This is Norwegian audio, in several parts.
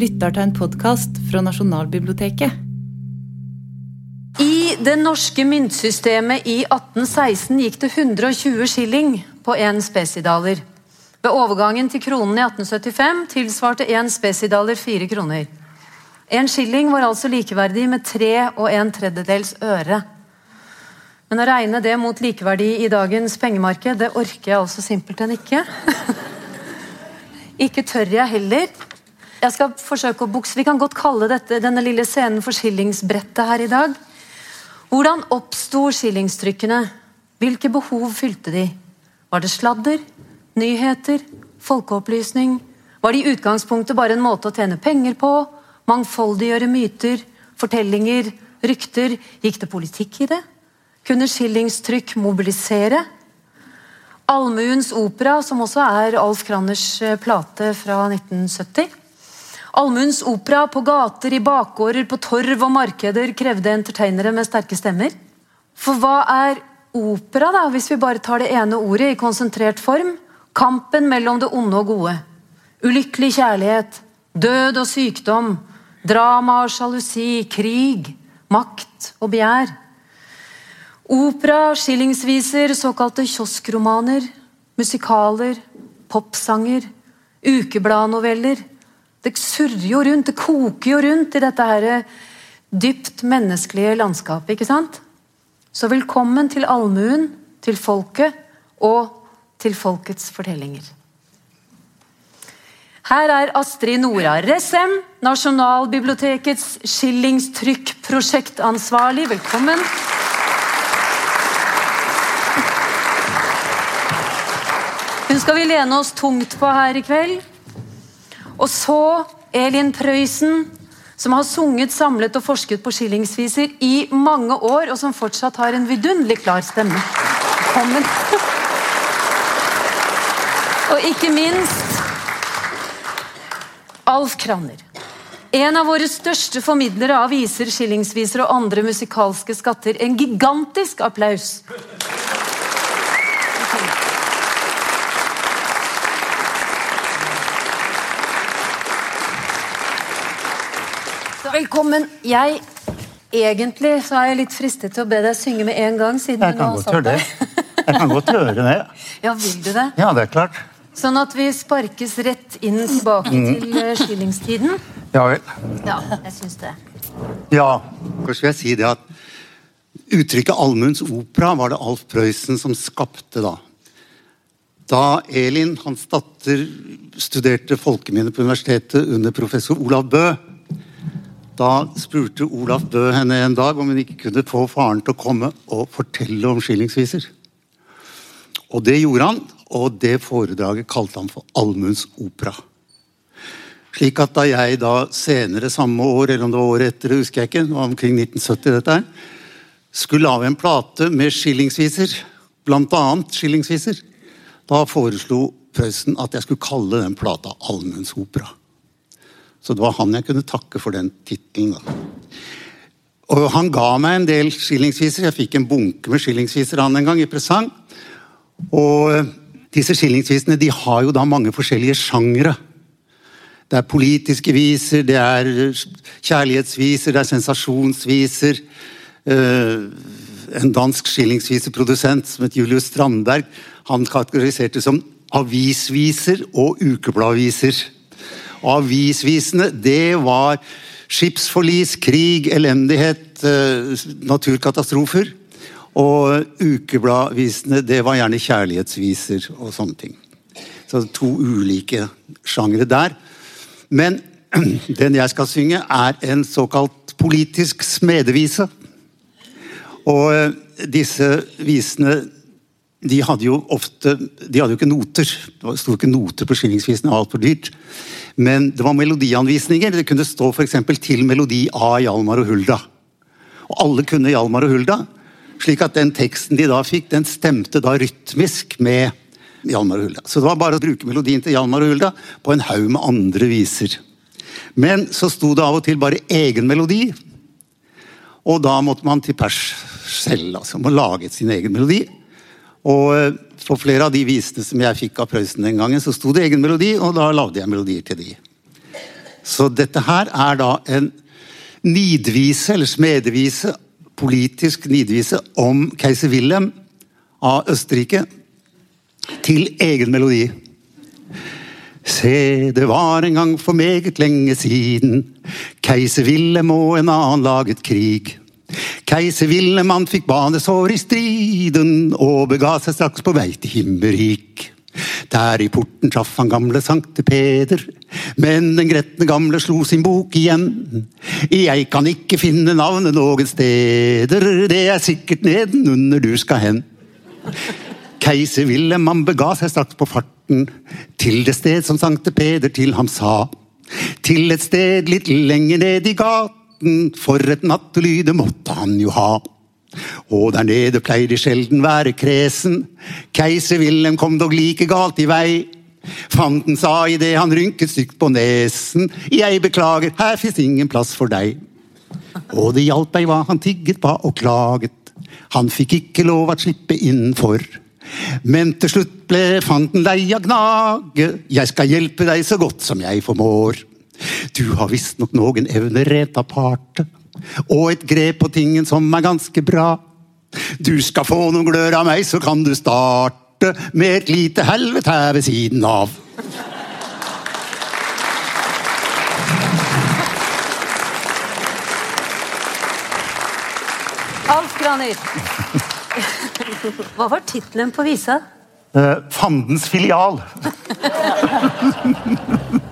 lytter til en podkast fra Nasjonalbiblioteket. I det norske myntsystemet i 1816 gikk det 120 skilling på én spesidaler. Ved overgangen til kronen i 1875 tilsvarte én spesidaler fire kroner. En skilling var altså likeverdig med tre og en tredjedels øre. Men å regne det mot likeverdi i dagens pengemarked, det orker jeg altså simpelthen ikke. ikke tør jeg heller. Jeg skal forsøke å bukse. Vi kan godt kalle dette, denne lille scenen for skillingsbrettet her i dag. Hvordan oppsto skillingstrykkene? Hvilke behov fylte de? Var det sladder? Nyheter? Folkeopplysning? Var det i utgangspunktet bare en måte å tjene penger på? Mangfoldiggjøre myter? Fortellinger? Rykter? Gikk det politikk i det? Kunne skillingstrykk mobilisere? Allmuens opera, som også er Alf Kranners eh, plate fra 1970. Allmuens opera på gater, i bakgårder, på torv og markeder krevde entertainere med sterke stemmer. For hva er opera, da, hvis vi bare tar det ene ordet i konsentrert form? Kampen mellom det onde og gode. Ulykkelig kjærlighet, død og sykdom, drama og sjalusi, krig, makt og begjær. Opera, skillingsviser, såkalte kioskromaner, musikaler, popsanger, ukebladnoveller det surrer jo rundt, det koker jo rundt i dette her dypt menneskelige landskapet. ikke sant? Så velkommen til allmuen, til folket og til folkets fortellinger. Her er Astrid Nora Ressem, Nasjonalbibliotekets skillingstrykkprosjektansvarlig. Velkommen. Hun skal vi lene oss tungt på her i kveld. Og så Elin Prøysen, som har sunget, samlet og forsket på skillingsviser i mange år, og som fortsatt har en vidunderlig klar stemme. Velkommen. Og ikke minst Alf Kranner. En av våre største formidlere av viser, skillingsviser og andre musikalske skatter. En gigantisk applaus. Velkommen. Jeg Egentlig så er jeg litt fristet til å be deg synge med en gang. siden Jeg du nå har gjøre det. Jeg kan godt gjøre det. Ja, vil du det? Ja, det er klart. Sånn at vi sparkes rett inn tilbake Mm. til uh, skillingstiden? Ja vel. Ja, jeg syns det. Ja, kanskje vil jeg si det at uttrykket allmuens opera var det Alf Prøysen som skapte da. Da Elin, hans datter, studerte folkeminne på universitetet under professor Olav Bø, da spurte Olaf Bø henne en dag om hun ikke kunne få faren til å komme og fortelle om skillingsviser. Og det gjorde han, og det foredraget kalte han for Allmuens opera. Slik at da jeg da senere samme år, eller om det var året etter, husker jeg ikke, det var omkring 1970 dette her, skulle lage en plate med skillingsviser, annet skillingsviser, da foreslo Prøysen at jeg skulle kalle den plata Allmuens opera. Så det var han jeg kunne takke for den tittelen. Og han ga meg en del skillingsviser. Jeg fikk en bunke med skillingsviser han en gang i presang. Og eh, disse skillingsvisene de har jo da mange forskjellige sjangre. Det er politiske viser, det er eh, kjærlighetsviser, det er sensasjonsviser. Eh, en dansk skillingsviseprodusent som het Julius Strandberg, han kategoriserte som avisviser og ukebladviser. Avisvisene, det var skipsforlis, krig, elendighet, eh, naturkatastrofer. Og ukebladvisene, det var gjerne kjærlighetsviser og sånne ting. Så to ulike sjangre der. Men den jeg skal synge, er en såkalt politisk smedevise. Og eh, disse visene de hadde jo ofte De hadde jo ikke noter. Det sto ikke noter på skillingsvisene, det var altfor dyrt. Men det var melodianvisninger. Det kunne stå f.eks. til melodi A Hjalmar og Hulda. Og alle kunne Hjalmar og Hulda. Slik at den teksten de da fikk, den stemte da rytmisk med Hjalmar og Hulda. Så det var bare å bruke melodien til Hjalmar og Hulda på en haug med andre viser. Men så sto det av og til bare egen melodi. Og da måtte man til pers selv, altså. Man laget sin egen melodi. Og på for flere av de visene som jeg fikk av Prøysen den gangen, så sto det egen melodi, og da lagde jeg melodier til de. Så dette her er da en nidvise, eller smedevise, politisk nidvise om keiser Wilhelm av Østerrike til egen melodi. Se, det var en gang for meget lenge siden, keiser Wilhelm og en annen laget krig. Keiser Wilhelm fikk banesår i striden og bega seg straks på vei til himmerik. Der i porten traff han gamle Sankte Peder, men den gretne gamle slo sin bok igjen. Jeg kan ikke finne navnet noen steder, det er sikkert nedenunder du skal hen. Keiser Wilhelm han bega seg straks på farten til det sted som Sankte Peder til ham sa. Til et sted litt lenger ned i gaten, for et nattelyde måtte han jo ha. Og der nede pleier de sjelden være kresen. Keiser Wilhelm kom dog like galt i vei. Fanden sa idet han rynket stygt på nesen, jeg beklager, her fins ingen plass for deg. Og det hjalp ei hva han tigget på og klaget. Han fikk ikke lov å slippe innenfor. Men til slutt ble fanden lei av gnage. Jeg skal hjelpe deg så godt som jeg formår. Du har visstnok noen evner rent aparte, og et grep på tingen som er ganske bra. Du skal få noen glør av meg, så kan du starte med et lite helvete her ved siden av. Alf Graner. Hva var tittelen på visa? Eh, Fandens filial.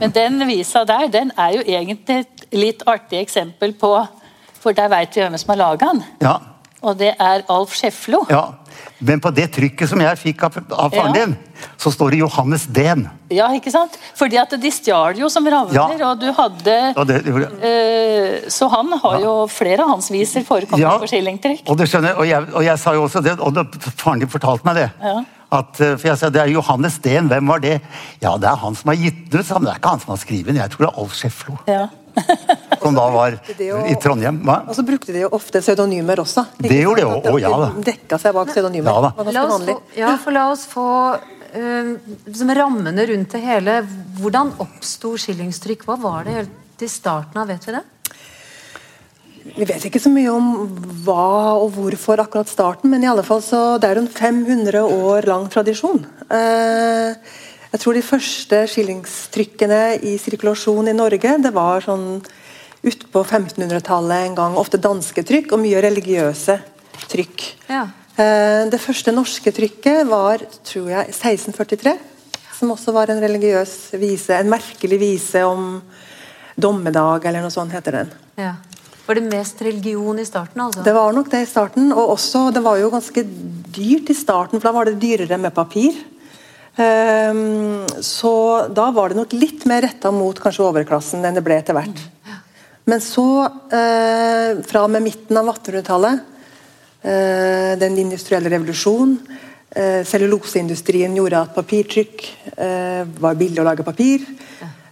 Men den visa der, den er jo egentlig et litt artig eksempel på For der veit vi hvem som har laga den. Ja, Og det er Alf Scheflo. ja. Men på det trykket som jeg fikk av, av faren Ja. din, så står det Johannes Dehn. Ja, ikke sant? Fordi at de stjal jo som ravner, Ja. og du hadde ja, det, eh, Så han har jo flere av hans viser forekommet Ja. på skillingtrykk. Og, det og, jeg, og jeg sa jo også det, og det, faren din fortalte meg det. At, eh, for jeg sa det er Johannes Steen, hvem var det? Ja, det er han som har gitt den ut, men. Det er ikke han som har skrevet den, jeg tror det er Alf Scheflo. Ja. Som da var jo, i Trondheim. Hva? Og så brukte de jo ofte pseudonymer også. ikke Det gjorde de jo. Å, ja da. De dekka seg bak pseudonymer. Ja da. La oss få, ja, for la oss få uh, liksom rammene rundt det hele. Hvordan oppsto skillingstrykk? Hva var det helt i starten av? Vet vi det? Vi vet ikke så mye om hva og hvorfor akkurat starten, men i alle fall så det er en 500 år lang tradisjon. Eh, jeg tror de første skillingstrykkene i sirkulasjon i Norge det var sånn utpå 1500-tallet en gang. Ofte danske trykk og mye religiøse trykk. Ja. Eh, Det første norske trykket var tror jeg, 1643, som også var en religiøs vise. En merkelig vise om dommedag, eller noe sånt heter den. ja. Var det mest religion i starten? altså? Det var nok det i starten, og også, det var jo ganske dyrt i starten, for da var det dyrere med papir. Um, så da var det nok litt mer retta mot kanskje overklassen enn det ble etter hvert. Men så, uh, fra og med midten av 1800-tallet, uh, den industrielle revolusjonen celluloseindustrien gjorde at papirtrykk eh, var billig å lage papir.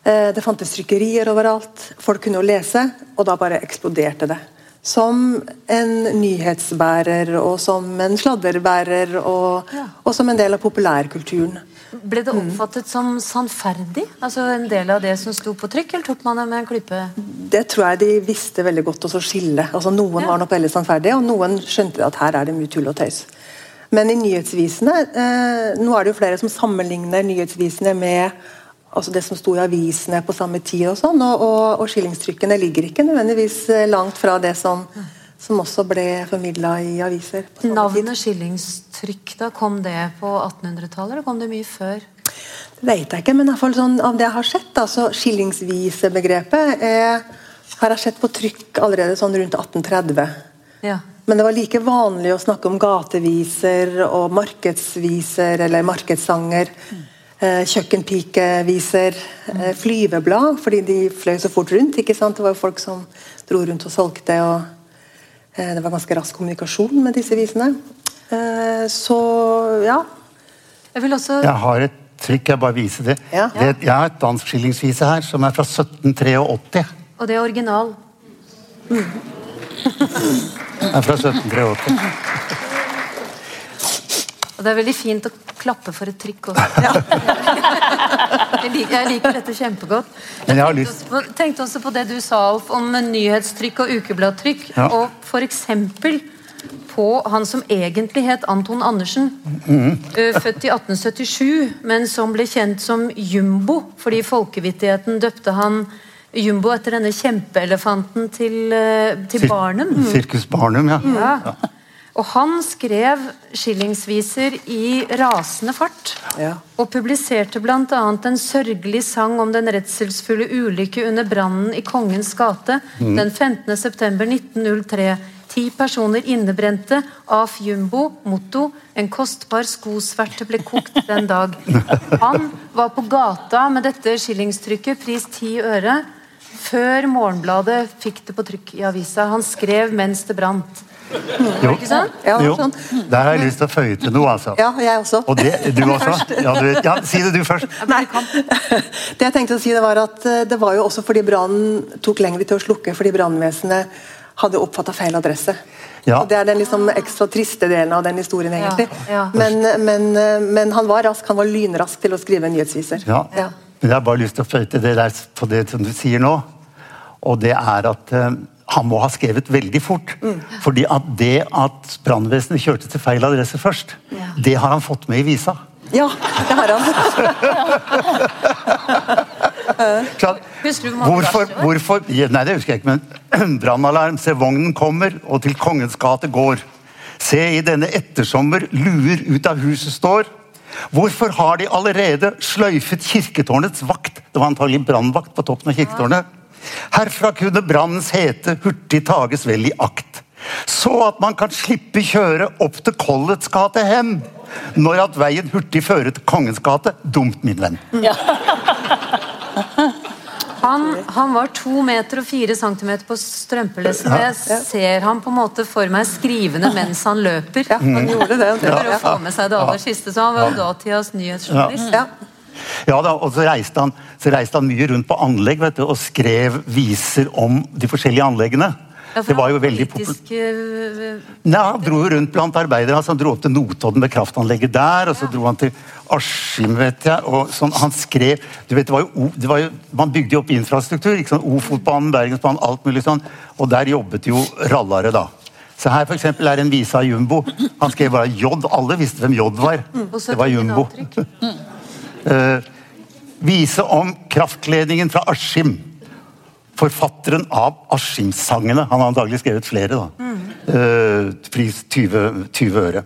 Eh, det fantes trykkerier overalt. Folk kunne jo lese, og da bare eksploderte det. Som en nyhetsbærer og som en sladderbærer og, og som en del av populærkulturen. Ble det oppfattet som sannferdig? Altså en del av det som sto på trykk, eller tok man det med en klype? Det tror jeg de visste veldig godt å skille. Altså Noen Ja. var nok veldig sannferdige, og noen skjønte at her er det mye tull og tøys. Men i nyhetsvisene eh, Nå er det jo flere som sammenligner nyhetsvisene med altså det som sto i avisene på samme tid, og sånn, og, og, og skillingstrykkene ligger ikke nødvendigvis eh, langt fra det som, som også ble formidla i aviser. Navnet skillingstrykk, da kom det på 1800-tallet, eller kom det mye før? Det vet jeg ikke, men iallfall sånn, av det jeg har sett, da, så skillingsvisebegrepet er, har jeg sett på trykk allerede sånn rundt 1830. Ja. Men det var like vanlig å snakke om gateviser og markedsviser eller markedssanger. Eh, kjøkkenpikeviser. Eh, flyveblad, fordi de fløy så fort rundt. ikke sant? Det var jo folk som dro rundt og solgte. og eh, Det var ganske rask kommunikasjon med disse visene. Eh, så ja. Jeg vil også Jeg har et trykk, jeg bare viser det. Ja. det jeg har et dansk skillingsvise her, som er fra 1783. Og det er original. Det er fra 1783. Og det er veldig fint å klappe for et trykk også. Jeg liker, jeg liker dette kjempegodt. Men jeg har tenkte også på- tenkte også på det du sa Alf, om nyhetstrykk og ukebladtrykk. Ja. Og f.eks. på han som egentlig het Anton Andersen. Mm. -hmm. Født i 1877, men som ble kjent som Jumbo fordi folkevittigheten døpte han Jumbo etter denne kjempeelefanten til, eh, til Sir- Barnum. Sirkus Barnum, ja. Ja. Og han skrev skillingsviser i rasende fart. Ja. Og publiserte bl.a. en sørgelig sang om den redselsfulle ulykke under brannen i Kongens gate den 15. september 1903. Ti personer innebrente. Af Jumbo. Motto 'En kostbar skosverte ble kokt den dag'. Han var på gata med dette skillingstrykket, pris ti øre, før Morgenbladet fikk det på trykk i avisa. Han skrev mens det brant. Jo. Ikke sant? Ja, jo. sånn. Der har jeg lyst til å føye til noe, altså. Ja, jeg også. Og det, du også? Ja, du, ja, si det du først. Nei. Det jeg tenkte å si det var at eh, det var jo også fordi brannen tok lengre til å slukke, fordi brannvesenet hadde oppfatta feil adresse. Ja. Og Det er den liksom ekstra triste delen av den historien, egentlig. ja. Men, men, eh, men han var rask, han var lynrask til å skrive nyhetsviser. Ja. Ja. Men jeg har bare lyst til å føye til det der på det som du sier nå. Og det er at eh, han må ha skrevet veldig fort. Fordi at det at brannvesenet kjørte til feil adresse først, det har han fått med i visa. Ja, det har han. Klart, hvorfor, hvorfor Nei, det husker jeg ikke, men brannalarm. Se, vognen kommer, og til Kongens gate går. Se, i denne ettersommer luer ut av huset står. Hvorfor har de allerede sløyfet kirketårnets vakt? Det var antagelig brannvakt på toppen av kirketårnet. Herfra kunne brannens hete hurtig tages vel i akt. Så at man kan slippe kjøre opp til Kollets gate hen. Når at veien hurtig fører til Kongens gate. Dumt, min venn. Han, han var to meter og fire centimeter på strømpelesten, og jeg ser han på en måte for meg skrivende mens han løper. Ja, han gjorde det. For å få med seg det aller siste, så han var jo datidas nyhetsjournalist. Ja. Ja da, og så reiste, han, så reiste han mye rundt på anlegg vet du, og skrev viser om de forskjellige anleggene. Ja, det var jo veldig populært. eh, Nei, Han dro jo rundt blant arbeidere. Altså, han dro opp til Notodden med kraftanlegget der, og så dro han til Askim, vet jeg. og sånn, Han skrev du vet, det var jo, det var jo, Man bygde jo opp infrastruktur. ikke sånn, Ofotbanen, Bergensbanen, alt mulig sånn. Og der jobbet jo rallare, da. Så her for er en vise av Jumbo. Han skrev bare J. Alle visste hvem J var. så Det var Jumbo. originaltrykk. Vise om kraftledningen fra Askim. Forfatteren av Askim-sangene. Han har antagelig skrevet flere. da. Eh, pris 20, 20 øre.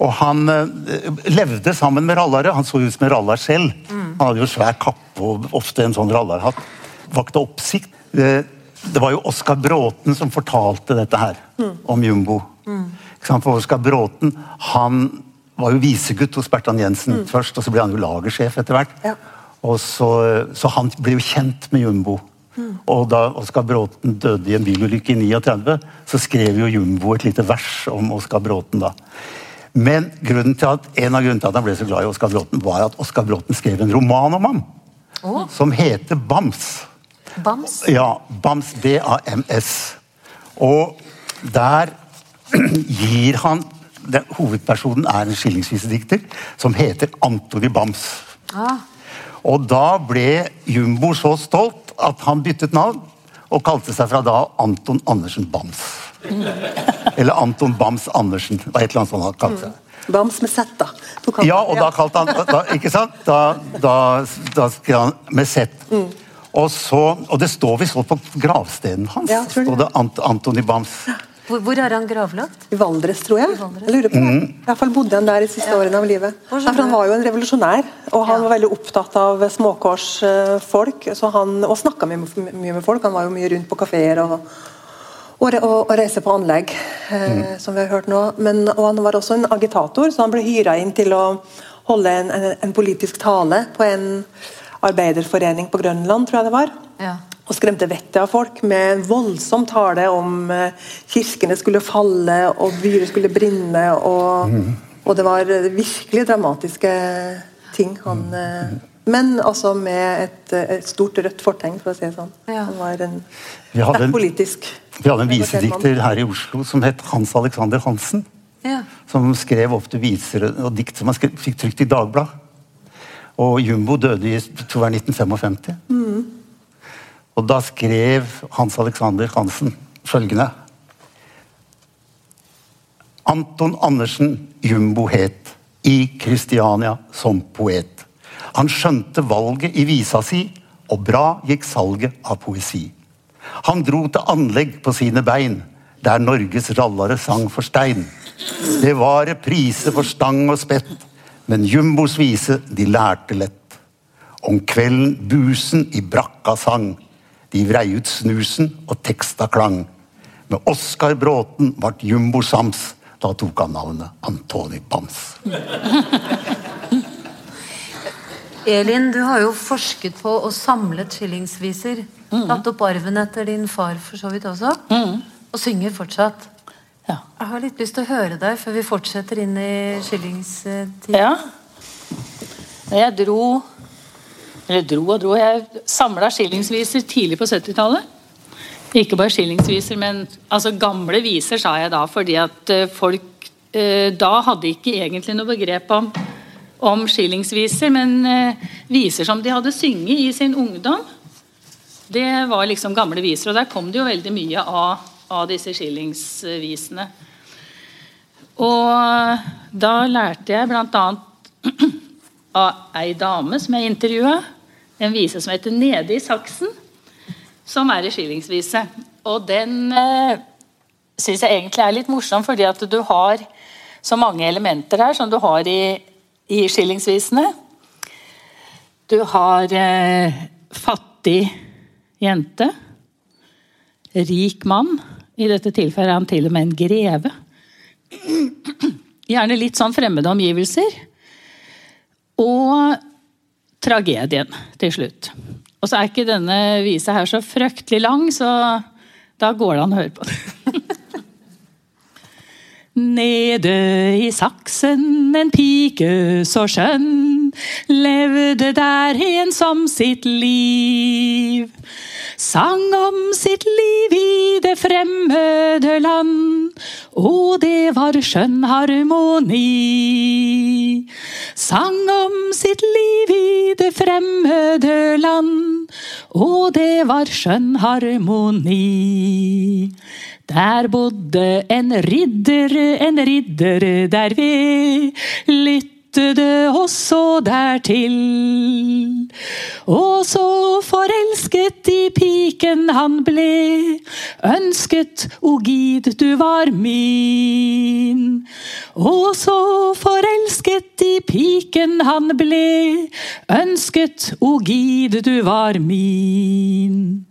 Og han eh, levde sammen med rallare. Han så ut som en rallar selv. Han hadde jo svær kappe og ofte en sånn rallarhatt. Vakte oppsikt. Eh, det var jo Oskar Bråten som fortalte dette her om Jumbo. Mm. Oskar Bråten han var jo visegutt hos Bertan Jensen først, og så ble han jo lagersjef etter hvert. Ja. Og så, så han ble jo kjent med Jumbo. Og da Oskar Bråten døde i en bilulykke i 39, så skrev jo Jumbo et lite vers om Oskar Bråten. da. Men grunnen til at, en av grunnene til at han ble så glad i Oskar Bråten, var at Oskar Bråten skrev en roman om ham. oh. Som heter Bams. Bams. Ja, Bams. B-A-M-S. Og der gir han den, Hovedpersonen er en skillingsvisedikter som heter Antony Bams. Ah, Og da ble Jumbo så stolt at han byttet navn og kalte seg fra da Anton Andersen Bams. Eller Anton Bams Andersen. Det var et eller annet sånt han kalte seg. Bams med Z, da. Ja, og da kalte han da, Ikke sant? Da, da, da skrev han med Z. Og, så, og det står visst på gravstenen hans. Ja, det Ant Antony Bams. Hvor, hvor er han gravlagt? I Valdres, tror jeg. Valdres. jeg lurer på det. I hvert fall bodde han der de siste årene av livet. For han var jo en revolusjonær, og han Ja. var veldig opptatt av småkårsfolk. Så han, og snakka mye, med- mye med folk. Han var jo mye rundt på kafeer og, og, og, og reise på anlegg, eh, som vi har hørt nå. Men, og han var også en agitator, så han ble hyra inn til å holde en, en, en politisk tale på en arbeiderforening på Grønland, tror jeg det var Ja. Og skremte vettet av folk med en voldsom tale om eh, kirkene skulle falle og byer skulle brenne. Og, og det var virkelig dramatiske ting. Han, eh, men altså med et, eh, et stort rødt fortegn, for å si det sånn. Ja. Han var en sterk politisk Vi hadde en visedikter her i Oslo som het Hans Alexander Hansen. Ja. Som skrev ofte viser og dikt som han fikk trykt i Dagbladet. Og Jumbo døde i jeg tror det var 1955. Og da skrev Hans Alexander Hansen følgende Anton Andersen Jumbo het i Kristiania som poet. Han skjønte valget i visa si, og bra gikk salget av poesi. Han dro til anlegg på sine bein, der Norges rallare sang for stein. Det var reprise for stang og spett, men Jumbos vise de lærte lett. Om kvelden busen i brakka sang, de vrei ut snusen og teksta klang. Med Oskar Bråten vart Jumbo sams, da tok han navnet Antoni Bams. Elin, du har jo forsket på og samlet skillingsviser. Tatt opp arven etter din far for så vidt også. Og synger fortsatt. Ja. Jeg har litt lyst til å høre deg før vi fortsetter inn i skillingstiden. Ja. Jeg dro Eller dro og dro Jeg samla skillingsviser tidlig på 70-tallet. Ikke bare skillingsviser, men altså gamle viser, sa jeg da, fordi at eh, folk eh, da hadde ikke egentlig noe begrep om, om skillingsviser, men eh, viser som de hadde synget i sin ungdom. Det var liksom gamle viser, og der kom det jo veldig mye av, av disse skillingsvisene. Og da lærte jeg bl.a. av ei dame som jeg intervjua, en vise som heter 'Nede i saksen', som er ei skillingsvise. Og den eh, syns jeg egentlig er litt morsom, fordi at du har så mange elementer her som du har i, i skillingsvisene. Du har eh, fattig jente, rik mann, i dette tilfellet er han til og med en greve. Gjerne litt sånn fremmede omgivelser. Og tragedien til slutt. Og så er ikke denne visa her så fryktelig lang, så da går det an å høre på det. Nede i saksen en pike så skjønn levde der en som sitt liv. Sang om sitt liv i det fremmede land, og det var skjønn harmoni. Sang om sitt liv i det fremmede land, og det var skjønn harmoni. Der bodde en ridder, en ridder der ved lyttede også dertil. Og så forelsket i piken han ble, ønsket, o du var min. Og så forelsket i piken han ble, ønsket, o du var min.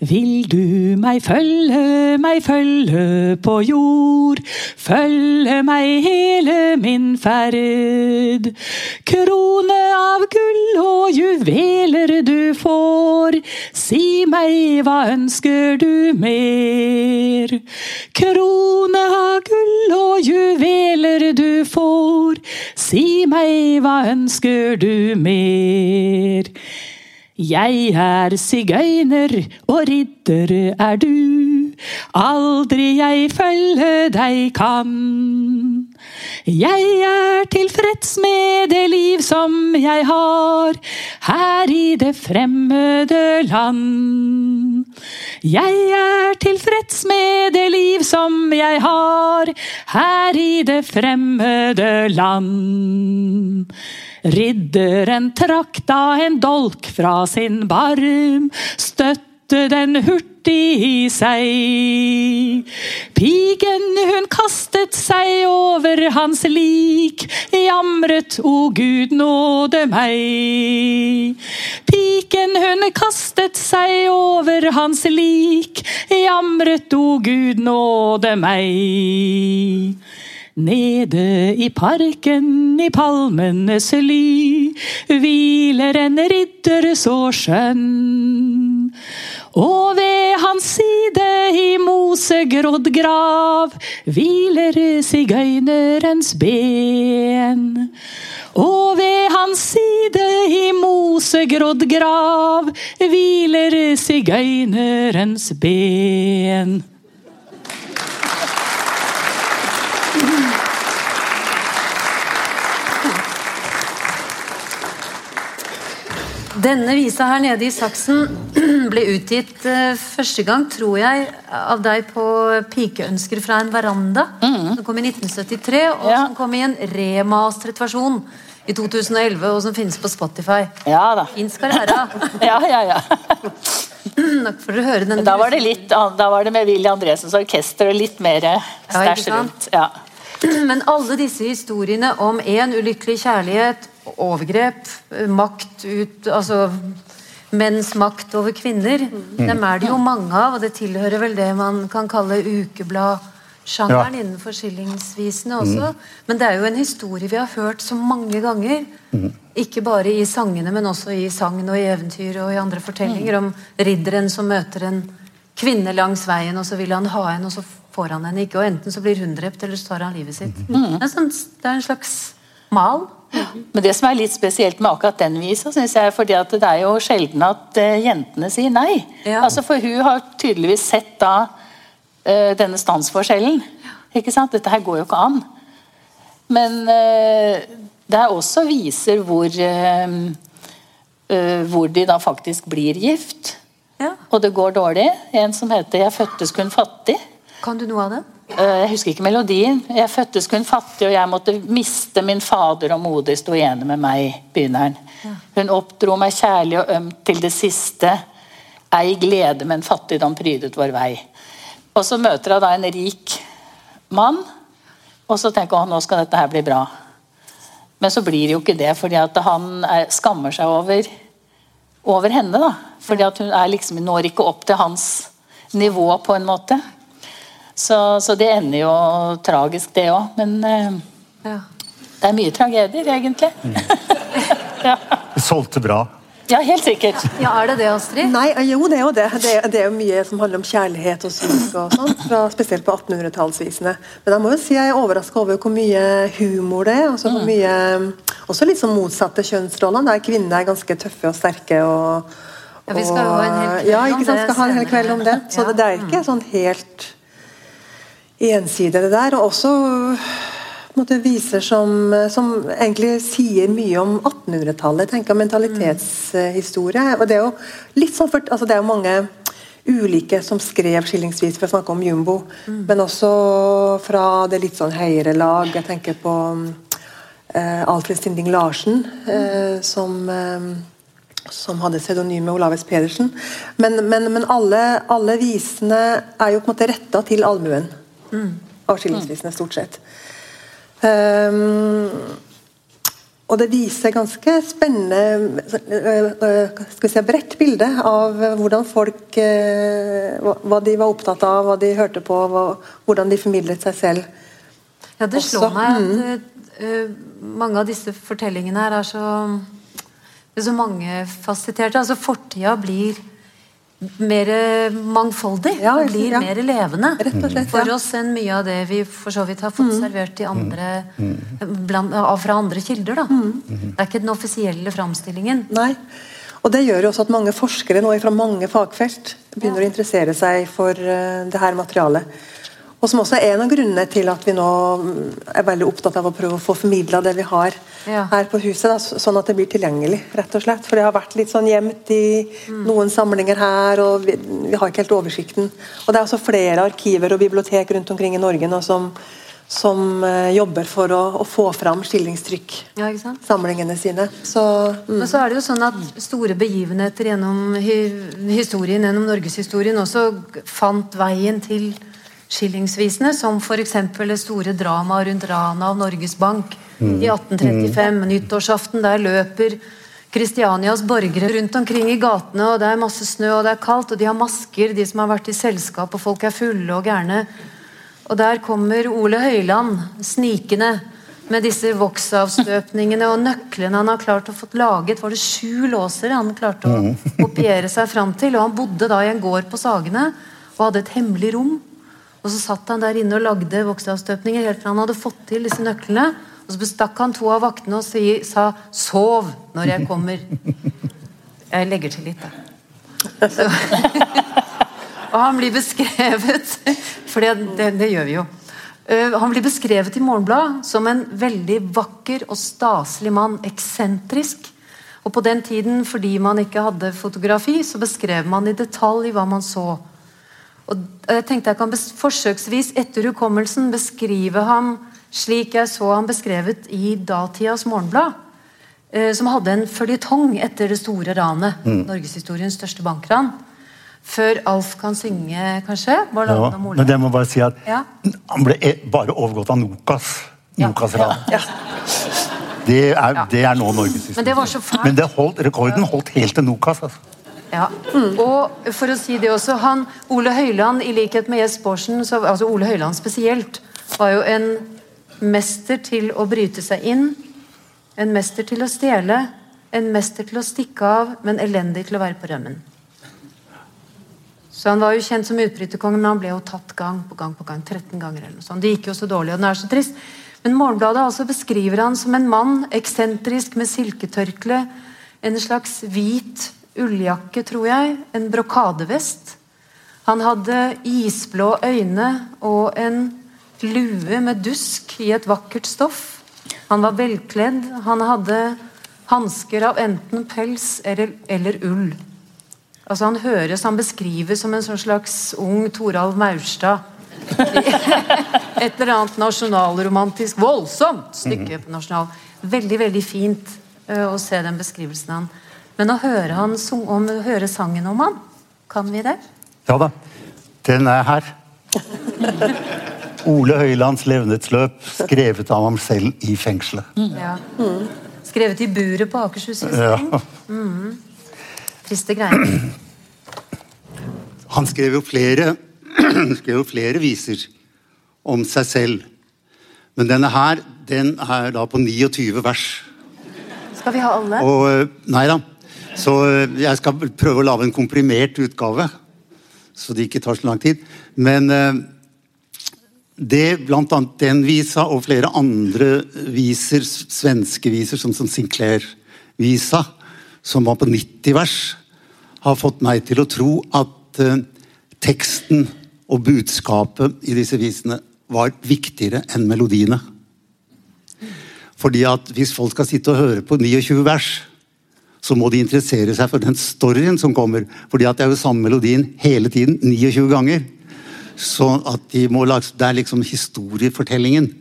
Vil du meg følge, meg følge på jord, følge meg hele min ferd. Krone av gull og juveler du får, si meg hva ønsker du mer? Krone av gull og juveler du får, si meg hva ønsker du mer? Jeg er sigøyner, og ridder er du. Aldri jeg følge deg kan. Jeg er tilfreds med det liv som jeg har her i det fremmede land. Jeg er tilfreds med det liv som jeg har her i det fremmede land. Ridderen trakk da en dolk fra sin barm, støtte den hurtig i seg. Piken hun kastet seg over hans lik, jamret o Gud nåde meg. Piken hun kastet seg over hans lik, jamret o Gud nåde meg. Nede i parken i palmenes ly hviler en ridder så skjønn. Og ved hans side i mosegrodd grav hviler sigøynerens ben. Og ved hans side i mosegrodd grav hviler sigøynerens ben. Denne visa her nede i saksen ble utgitt eh, første gang, tror jeg, av deg på 'Pikeønsker fra en veranda'. Som kom i 1973, og Ja. som kom i en remastret versjon i 2011, og som finnes på Spotify. Ja da. Fin skal. Ja, ja, ja. Nok for å høre den. Da var det litt Da var det med Willy Andresens orkester og litt mer stæsj rundt. Ja. Men alle disse historiene om én ulykkelig kjærlighet, overgrep, makt ut Altså menns makt over kvinner, dem er det jo mange av, og det tilhører vel det man kan kalle ukebladsjangeren Ja. innenfor skillingsvisene også. Men det er jo en historie vi har hørt så mange ganger. Ikke bare i sangene, men også i sagn og i eventyr og i andre fortellinger om ridderen som møter en kvinne langs veien, og så vil han ha henne, og så får han henne ikke. Og enten så blir hun drept, eller så tar han livet sitt. Det, er sånn, det er en slags mal. Men det som er litt spesielt med akkurat den visa, synes jeg, fordi at det er jo sjelden at uh, jentene sier nei. Ja. Altså For hun har tydeligvis sett da uh, denne standsforskjellen. Ikke sant? Dette her går jo ikke an. Men uh, det er også viser hvor Hvor de da faktisk blir gift. Ja. Og det går dårlig. En som heter 'Jeg fødtes kun fattig'. Kan du noe av det? Eh, Jeg husker ikke melodien. Jeg fødtes kun fattig, og jeg måtte miste min fader og moder sto igjen med meg, begynner han. Hun oppdro meg kjærlig og ømt til det siste. Ei glede, men fattigdom prydet vår vei. Og så møter hun da en rik mann, og så tenker hun nå skal dette her bli bra. Men så blir det jo ikke det, fordi at han er, skammer seg over, over henne. da. Fordi hun er liksom, når ikke opp til hans nivå, på en måte. Så, så det ender jo tragisk, det òg. Men eh, Ja. det er mye tragedier, egentlig. ja. Solgte bra. ja, helt sikkert. ja, er det det, Astrid? Nei, jo, det er jo det. Det er, det er jo mye som handler om kjærlighet og sorg og sånn, spesielt på 1800-tallsvisene. Men jeg må jo si jeg er overraska over hvor mye humor det er. Altså hvor mye, også litt sånn motsatte kjønnsroller, der kvinnene er ganske tøffe og sterke. og Ja, vi skal jo ha en hel kveld ja, om ikke sant, det skal ha en hel kveld om det. Så det, det er ikke sånn helt ensidig, det der. Og også måte, viser som, som egentlig sier mye om 1800-tallet. tenker jeg, Mentalitetshistorie. Og det er jo litt sånn, for, altså det er jo mange ulike som skrev skillingsvis, for å snakke om Jumbo. Men også fra det litt sånn høyere lag. Jeg tenker på eh, Alfred Stinding Larsen, eh, som eh, som hadde pseudonymet Olaves Pedersen. Men, men, men alle, alle visene er jo på en måte retta til allmuen. Av skillingsvisene, stort sett. Um, og det viser ganske spennende øh, skal vi si, bredt bilde av hvordan folk øh, hva- de var opptatt av, hva de hørte på, hvordan de formidlet seg selv. Ja, det slår Også, meg mm. at mm. mange av disse fortellingene her er så, er så mangefasetterte. Altså fortida blir mer mangfoldig. Ja, det blir ja. mer levende Rett og slett, for ja. Mm. oss enn mye av det vi for så vidt har fått servert i andre, blant, av- fra andre kilder. Da. Mm. Det er ikke den offisielle framstillingen. Nei. Og Det gjør jo også at mange forskere nå fra mange fagfelt begynner å interessere seg for uh, det her materialet. Og Som også er en av grunnene til at vi nå mm, er veldig opptatt av å prøve å få formidla det vi har Ja. her på huset, da, sånn at det blir tilgjengelig. rett og slett. For det har vært litt sånn gjemt i noen samlinger her, og vi, vi har ikke helt oversikten. Og Det er også flere arkiver og bibliotek rundt omkring i Norge nå som, som uh, jobber for å, å få fram skillingstrykk Ja, samlingene sine. Så mm. Men så er det jo sånn at store begivenheter gjennom hi historien, gjennom norgeshistorien også fant veien til skillingsvisene, som f.eks. det store dramaet rundt ranet av Norges Bank i 1835. Nyttårsaften, der løper Kristianias borgere rundt omkring i gatene, og det er masse snø, og det er kaldt, og de har masker, de som har vært i selskap, og folk er fulle og gærne. Og der kommer Ole Høiland snikende med disse voksavstøpningene og nøklene han har klart å få laget. Var det sju låser han klarte å kopiere seg fram til? Og han bodde da i en gård på Sagene og hadde et hemmelig rom. Og så satt han der inne og lagde voksavstøpninger helt til han hadde fått til disse nøklene. Og så bestakk han to av vaktene og si, sa 'sov når jeg kommer'. Jeg legger til litt, da. Og han blir beskrevet For det, det, det gjør vi jo. Eh, han blir beskrevet i Morgenbladet som en veldig vakker og staselig mann. Eksentrisk. Og på den tiden, fordi man ikke hadde fotografi, så beskrev man i detalj hva man så. Og jeg tenkte jeg kan forsøksvis etter hukommelsen beskrive ham slik jeg så ham beskrevet i datidas Morgenblad. Eh, som hadde en føljetong etter det store ranet. Mm. Norgeshistoriens største bankran. Før Alf kan synge, kanskje? Ja, men det må bare si at ja. Han ble e- bare overgått av Nokas. Nokas-ranet. Ja. Det, det, er nå norgeshistorie. Men det var så. Men holdt, rekorden holdt helt til Nokas. altså. Ja, mm. og for å si det også, han, Ole Høiland, i likhet med Jess Borsen, så, altså Ole Høiland spesielt, var jo en mester til å bryte seg inn. En mester til å stjele, en mester til å stikke av, men elendig til å være på rømmen. Så Han var jo kjent som utbryterkongen, men han ble jo tatt gang på gang på gang. 13 ganger eller noe sånt. Det gikk jo så dårlig, og den er så trist. Men Morgenbladet altså beskriver han som en mann, eksentrisk med silketørkle, en slags hvit ulljakke, tror jeg, en brokadevest. Han hadde isblå øyne og en lue med dusk i et vakkert stoff. Han var velkledd. Han hadde hansker av enten pels eller, eller ull. Altså Han høres, han beskrives som en sånn slags ung Toralv Maurstad. Et eller annet nasjonalromantisk, voldsomt stykke på nasjonal. Veldig, veldig fint uh, å se den beskrivelsen han men å høre, han, om, høre sangen om han, kan vi det? Ja da. Den er her. Ole Høilands levnedsløp, skrevet av ham selv i fengselet. Mm. Ja. Mm. Skrevet i buret på Akershus ja. mm. Triste greier. Han skrev jo flere, skrev jo flere viser om seg selv. Men denne her, den er da på 29 vers. Skal vi ha alle? Og, eh, nei da. Så eh, jeg skal prøve å lage en komprimert utgave, så det ikke tar så lang tid. Men eh, det, blant annet den visa og flere andre viser, svenske viser, som, som Sinclair-visa, som var på 90 vers, har fått meg til å tro at uh, teksten og budskapet i disse visene var viktigere enn melodiene. Fordi at hvis folk skal sitte og høre på 29 vers, så må de interessere seg for den storyen som kommer. fordi at det er jo samme melodien hele tiden, 29 ganger. Så at de må Det er liksom historiefortellingen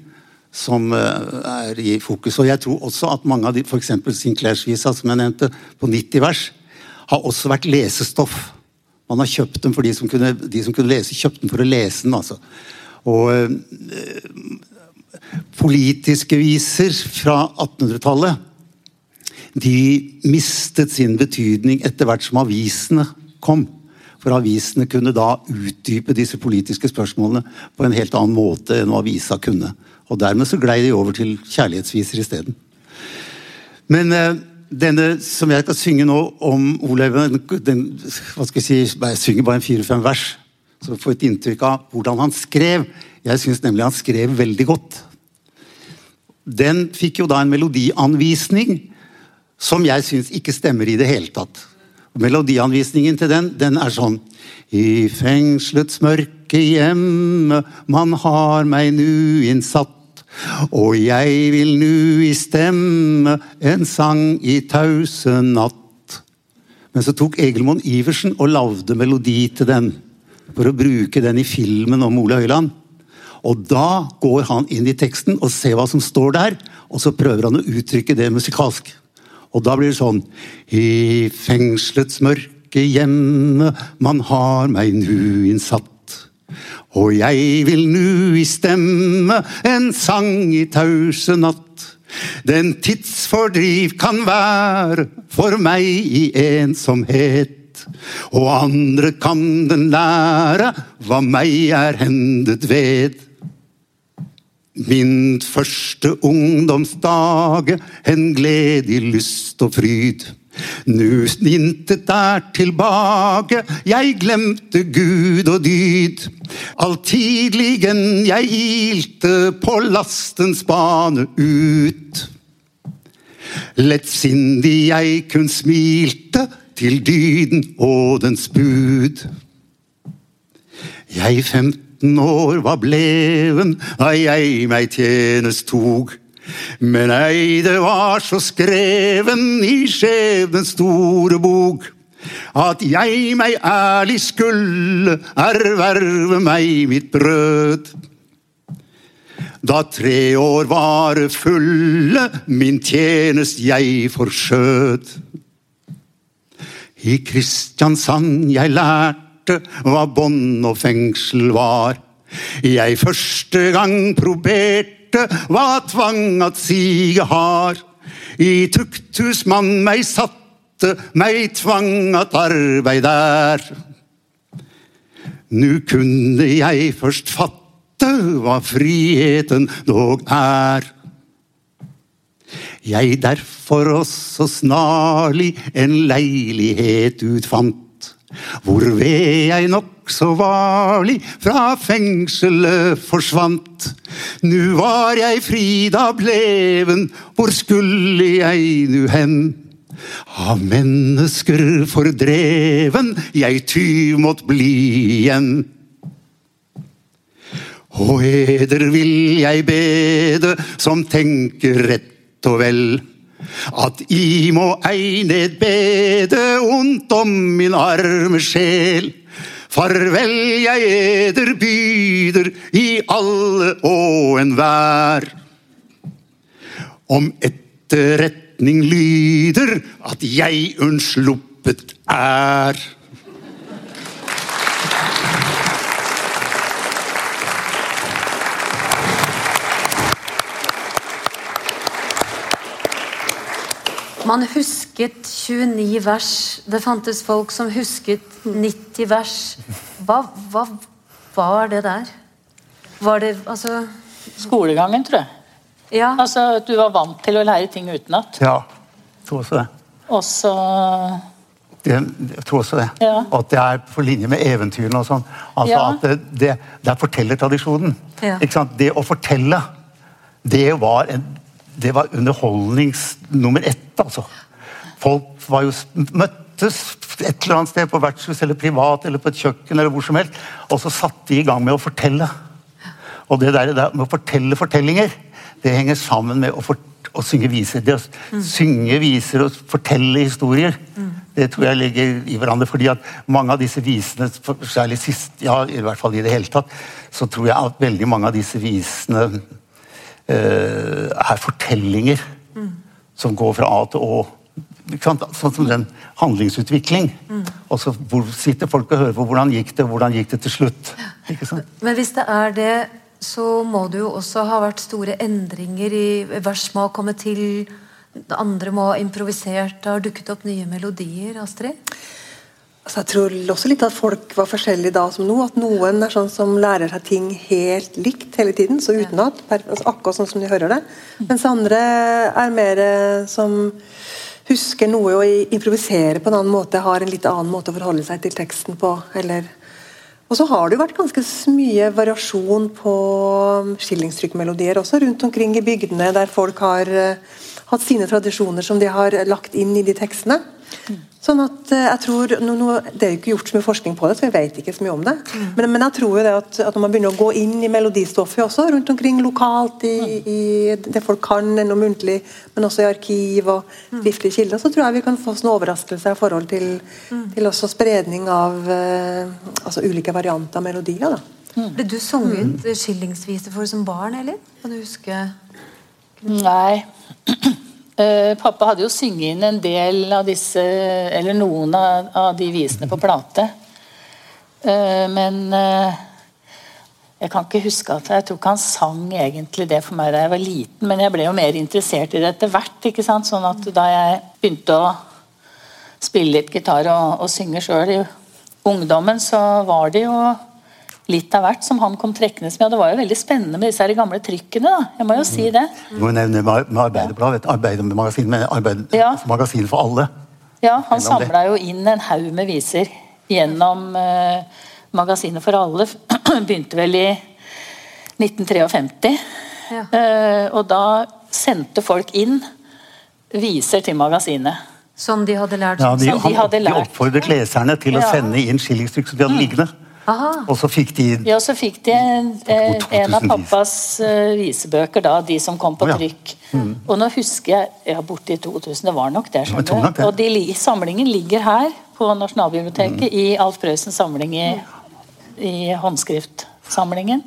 som uh, er i fokus. Og jeg tror også at mange av de, f.eks. Sinclairs-visa, som jeg nevnte, på 90 vers, har også vært lesestoff. Man har kjøpt dem for de som kunne, de som kunne lese, kjøpt dem for å lese den. altså. Og øh, politiske viser fra 1800-tallet de mistet sin betydning etter hvert som avisene kom. For avisene kunne da utdype disse politiske spørsmålene på en helt annen måte enn avisa kunne. Og dermed så glei de over til kjærlighetsviser isteden. Men eh, denne som jeg skal synge nå om Olaug den, hva skal Jeg si, jeg synger bare en fire-fem vers, så får et inntrykk av hvordan han skrev. Jeg syns nemlig han skrev veldig godt. Den fikk jo da en melodianvisning som jeg syns ikke stemmer i det hele tatt. Melodianvisningen til den, den er sånn I fengslets mørke hjemme man har meg nu innsatt. Og jeg vil nu i stemme en sang i tause natt. Men så tok Egelmoen Iversen og lagde melodi til den. For å bruke den i filmen om Ole Høiland. Og da går han inn i teksten og ser hva som står der, og så prøver han å uttrykke det musikalsk. Og da blir det sånn I fengselets mørke hjemme man har meg nu innsatt. Og jeg vil nu i stemme en sang i tause natt. Den tidsfordriv kan være for meg i ensomhet. Og andre kan den lære hva meg er hendet ved. Min første ungdomsdage, en glede lyst og fryd. Nu intet er tilbake, jeg glemte Gud og dyd. Alltidligen jeg ilte på lastens bane ut. Lettsindig jeg kun smilte til dyden og dens bud. Jeg femte 17 år var bleven da jeg meg tjenest tog. Men ei, det var så skreven i skjebnens store bok at jeg meg ærlig skulle erverve meg mitt brød. Da tre år var fulle, min tjenest jeg forskjøt. I Kristiansand jeg lærte hva bånd og fengsel var. Jeg første gang proberte hva tvang at sige har. I tukthus man meg satte, meg tvang at arbeid er. Nu kunne jeg først fatte hva friheten dog er. Jeg derfor også snarlig en leilighet utfant, hvorved jeg nokså varlig fra fengselet forsvant. Nu var jeg fri da bleven, hvor skulle jeg nu hen? Av mennesker fordreven, jeg tyv måtte bli igjen. Og eder vil jeg bede, som tenker rett og vel, at I må egnet bede ondt om min arme sjel. Farvel jeg eder byder i alle og enhver. Om etterretning lyder at jeg unnsluppet er. Man husket 29 vers. Det fantes folk som husket 90 vers. Hva, hva var det der? Var det altså Skolegangen, tror jeg. Ja. Altså Du var vant til å lære ting utenat. Ja, jeg tror også det. Og så det, jeg tror også det. Ja. Og at det er på linje med eventyrene og sånn. Altså Ja. at det, det, det er fortellertradisjonen. Ja. Ikke sant? Det å fortelle, det var, en, det var underholdnings nummer ett, altså. Folk var jo, møttes et eller annet sted på vertshus eller privat eller på et kjøkken eller hvor som helst, og så satte de i gang med å fortelle. Og det der, der med å fortelle fortellinger, det henger sammen med å, for, å synge viser. Det å synge viser og fortelle historier, det tror jeg ligger i hverandre. fordi at mange av disse visene, særlig sist, ja, i hvert fall i det hele tatt, så tror jeg at veldig mange av disse visene er fortellinger som går fra A til Å. Sånn som den handlingsutvikling. Og så hvor sitter folk og hører på hvordan gikk det, hvordan gikk det til slutt. Ikke sant? Men hvis det er det, så må det jo også ha vært store endringer i vers må ha kommet til. Andre må ha improvisert. Det har dukket opp nye melodier. Astrid? Altså, jeg tror også litt at folk var forskjellige da som nå. At noen er sånn som lærer seg ting helt likt hele tiden, så utenat. Altså, akkurat sånn som de hører det. Mens andre er mer eh, som husker noe og improviserer på en annen måte. Har en litt annen måte å forholde seg til teksten på. eller... Og så har det jo vært ganske mye variasjon på um, skillingstrykkmelodier også rundt omkring i bygdene, der folk har eh, hatt sine tradisjoner som de har lagt inn i de tekstene. Sånn at eh, jeg tror, nå, nå, Det er jo ikke gjort så mye forskning på det, så vi vet ikke så mye om det. Men, men jeg tror jo det at, at når man begynner å gå inn i melodistoffet også, rundt omkring lokalt, i, i det folk kan noe muntlig, men også i arkiv og skriftlige kilder, så tror jeg vi kan få sånne overraskelser i forhold til, til også spredning av eh, altså ulike varianter av melodier. da. Ble du sunget skillingsvise for som barn, eller? Kan du huske Nei. Eh, pappa hadde jo synget inn en del av disse, eller noen av de visene på plate. Eh, men eh, jeg kan ikke huske at jeg tror ikke han sang egentlig det for meg da jeg var liten, men jeg ble jo mer interessert i det etter hvert. ikke sant? Sånn at da jeg begynte å spille litt gitar og, og synge sjøl i ungdommen, så var det jo litt av hvert som han kom trekkende med. Og det var jo veldig spennende med disse her gamle trykkene. da, jeg må jo si det. Du må nevne med med Arbeiderbladet, med arbeidermagasin, men arbeid, Ja. magasin for alle. Ja, han samla jo inn en haug med viser gjennom eh, Magasinet for alle. Begynte vel i 1953. Ja. Eh, og da sendte folk inn viser til magasinet. Som de hadde lært Ja, de, Som de hadde lært. de oppfordret leserne til å sende inn skillingstrykk som de hadde liggende. Aha. Og så fikk de Ja, så fikk de en, eh, en av pappas eh, visebøker, da, de som kom på Å, ja. trykk. Og nå husker jeg ja, borti 2000, det var nok det. skjønner du. det. Og de, samlingen ligger her på Nasjonalbiblioteket i Alf Prøysens samling i, i håndskriftsamlingen.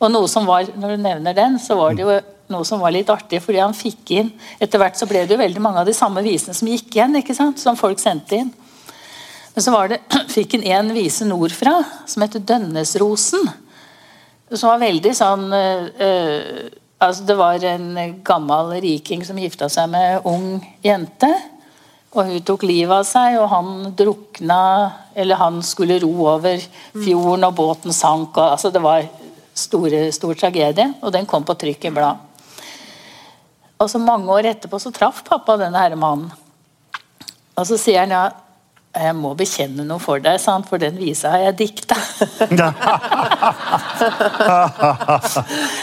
Og noe som var, når du nevner den, så var det jo noe som var litt artig, fordi han fikk inn Etter hvert så ble det jo veldig mange av de samme visene som gikk igjen, ikke sant? som folk sendte inn. Men så var det, fikk han en vise nordfra som heter Dønnesrosen. Som var veldig sånn eh, altså Det var en gammel riking som gifta seg med ung jente. Og hun tok livet av seg, og han drukna Eller han skulle ro over fjorden, og båten sank. Og, altså det var store, stor tragedie, og den kom på trykk i blad. Og så Mange år etterpå så traff pappa denne her mannen. Og så sier han ja, jeg må bekjenne noe for deg, sant? for den visa har jeg dikta.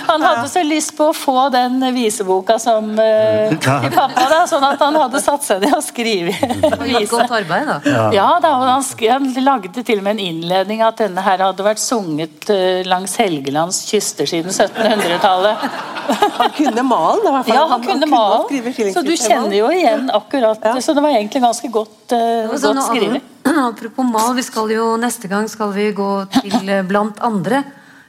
Han hadde så lyst på å få den viseboka som uh, til pappa, da, sånn at han hadde satt seg ned og skrevet Gjort vise. godt arbeid, da. Ja, da, og han, han lagde til og med en innledning at denne her hadde vært sunget uh, langs Helgelands kyster siden 1700-tallet. Han kunne malen, i hvert fall. Ja, han kunne å male, skrive så du kjenner jo igjen akkurat Så det var egentlig ganske godt, uh, godt nå, skrevet. Apropos mal, vi skal jo neste gang skal vi gå til eh, blant andre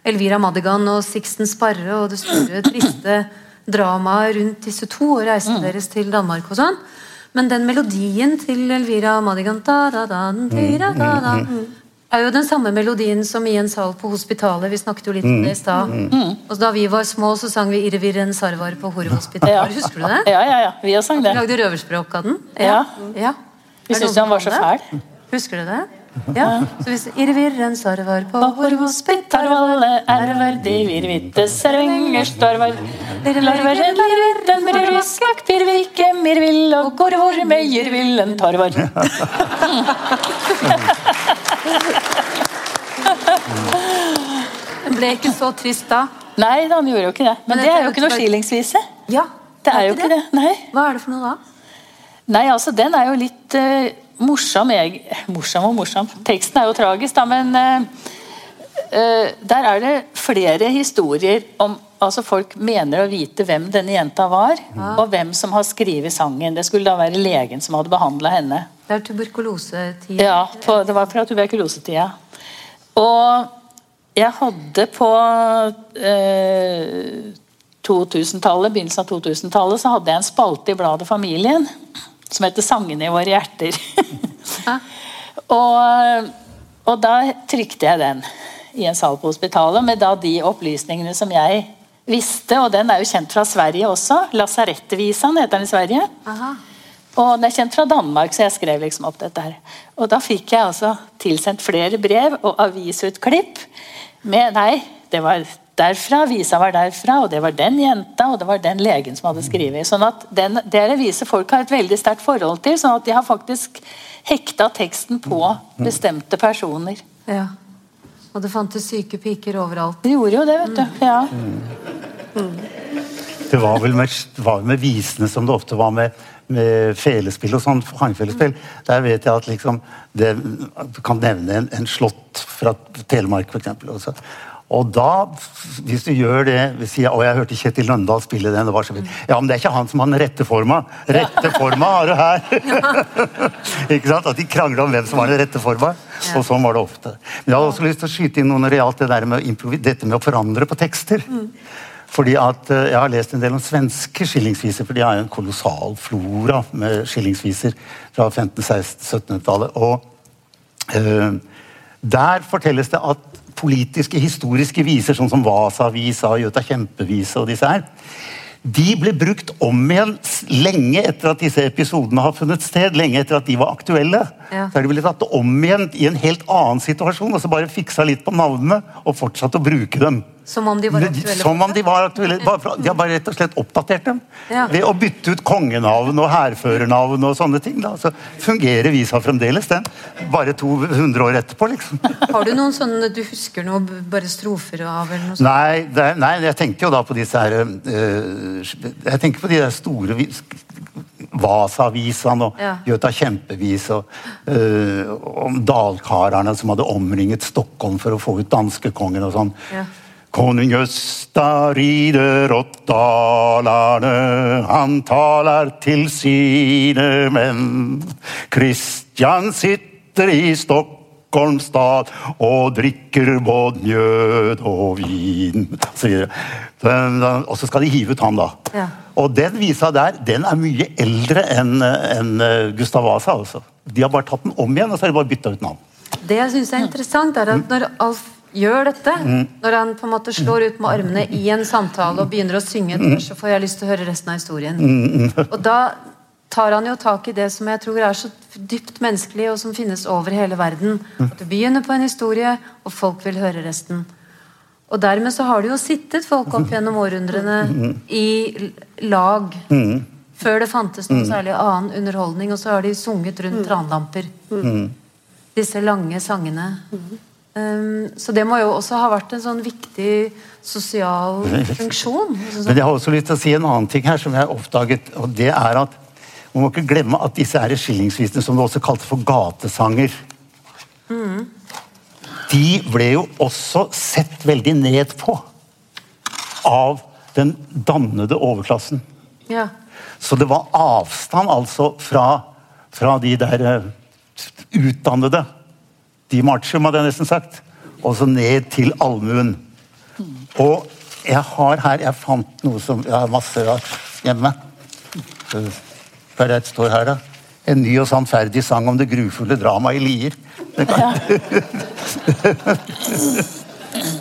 Elvira Madigan og Sixten Sparre og det store, triste dramaet rundt disse to og reisen deres til Danmark og sånn. Men den melodien til Elvira Madigan da, da, da, da, da, da, er jo den samme melodien som i en sal på hospitalet. Vi snakket jo litt om det i stad. Og Da vi var små, så sang vi 'Irvirren Sarvar' på Horhospitalet. Ja. Husker du det? Ja, ja, ja. Vi har sang Vi det. lagde røverspråk av den. Ja. ja. Vi syntes han var så fæl. Husker du det? Ja. Så hvis Irvirren sarvar på På hospitalet Erver verdig virvitte servenger storvar. Larvar lirvirren mirruskak pirvilke mirvill og gorvor med jirvillen tarvar. Den ble ikke så trist da. Nei, han gjorde jo ikke det. Men Men det er jo ikke noe skilingsvise. Ja, Det er jo ikke det. Nei. Hva er det for noe da? Nei, altså den er jo litt uh, morsom, jeg, morsom og morsom. Teksten er jo tragisk, da, men uh, uh, der er det flere historier om Altså Folk mener å vite hvem denne jenta var, og hvem som har skrevet sangen. Det skulle da være legen som hadde behandla henne. Det er tuberkulosetida? Ja, på, det var fra tuberkulosetida. Og jeg hadde på eh, 2000-tallet, begynnelsen av 2000-tallet, så hadde jeg en spalte i bladet Familien som heter 'Sangene i våre hjerter'. og, og da trykte jeg den i en sal på hospitalet med da de opplysningene som jeg visste, og den er jo kjent fra Sverige også. Lasarettvisan heter den i Sverige. Aha. Og den er kjent fra Danmark, så jeg skrev liksom opp dette her. Og da fikk jeg altså tilsendt flere brev og avisutklipp med Nei, det var derfra, visa var derfra, og det var den jenta, og det var den legen som hadde skrevet. Sånn at den, Det reviset folk har et veldig sterkt forhold til, sånn at de har faktisk hekta teksten på bestemte personer. Ja. Og det fantes syke piker overalt. De gjorde jo det, vet du. Ja. Det var vel med, var med visene som det ofte var med, med felespill og sånn. Hangfelespill. Der vet jeg at liksom det, Du kan nevne en, en slott fra Telemark, f.eks. Og da, hvis du gjør det hvis jeg, Og jeg hørte Kjetil Løndahl spille den. det var så fint. Ja, men det er ikke han som har den rette forma. Rette forma har du her! ikke sant? At de krangla om hvem som var den rette forma. Og sånn var det ofte. Men jeg hadde også lyst til å skyte inn noe når det gjaldt det der med dette med å forandre på tekster. Fordi at eh, Jeg har lest en del om svenske skillingsviser, for de har jo en kolossal flora med skillingsviser fra 1500-1600-1700-tallet. Og øh, der fortelles det at politiske, historiske viser, sånn som Vasa-visa, Jøta Kjempe-visa og disse her, de ble brukt om igjen lenge etter at disse episodene har funnet sted. Lenge etter at de var aktuelle. Ja. Så de ble tatt om igjen i en helt annen situasjon, og så bare fiksa litt på navnene og fortsatt å bruke dem. Som om de var aktuelle. Som om de var aktuelle. De har bare rett og slett oppdatert dem. Ja. Ved å bytte ut kongenavn og hærførernavn og sånne ting. Da. Så fungerer visa fremdeles, den. Bare 200 år etterpå, liksom. Har du noen sånne du husker noe bare strofer av? eller noe sånt? Nei, er, nei, jeg tenker jo da på disse her øh, Jeg tenker på de der store vis- Vasa-visaen og Ja. Gjøta kjempevis og, øh, om dalkarene som hadde omringet Stockholm for å få ut danskekongen og sånn. Ja. Konung Østa rider åt dalane, han taler til sine menn. Kristian sitter i Stockholm stad og drikker både mjød og vin. Og så skal de hive ut han, da. Ja. Og den visa der den er mye eldre enn enn, eh, Gustav Vasa. Altså. De har bare tatt den om igjen og så har de bare bytta ut navn. Det jeg syns er interessant, er at når Alf gjør dette, når han på en måte slår ut med armene i en samtale og begynner å synge et vers, så får jeg lyst til å høre resten av historien. Og da tar han jo tak i det som jeg tror er så dypt menneskelig, og som finnes over hele verden. At du begynner på en historie, og folk vil høre resten. Og dermed så har det jo sittet folk opp gjennom århundrene i l- lag. Før det fantes noe særlig annen underholdning, og så har de sunget rundt tranlamper disse lange sangene. Um, så det må jo også ha vært en sånn viktig sosial funksjon. Men jeg har også lyst til å si en annen ting her som jeg har oppdaget. og det er at Man må ikke glemme at disse her skillingsvisene, som du også kalte for gatesanger De ble jo også sett veldig ned på av den dannede overklassen. ja. Så det var avstand altså fra, fra de der eh, utdannede. De Marchum, hadde jeg nesten sagt. Og så ned til allmuen. Og jeg har her Jeg fant noe som Jeg har masse hjemme. Hva er det står her, da? En ny og sannferdig sang om det grufulle dramaet i Lier. Ja.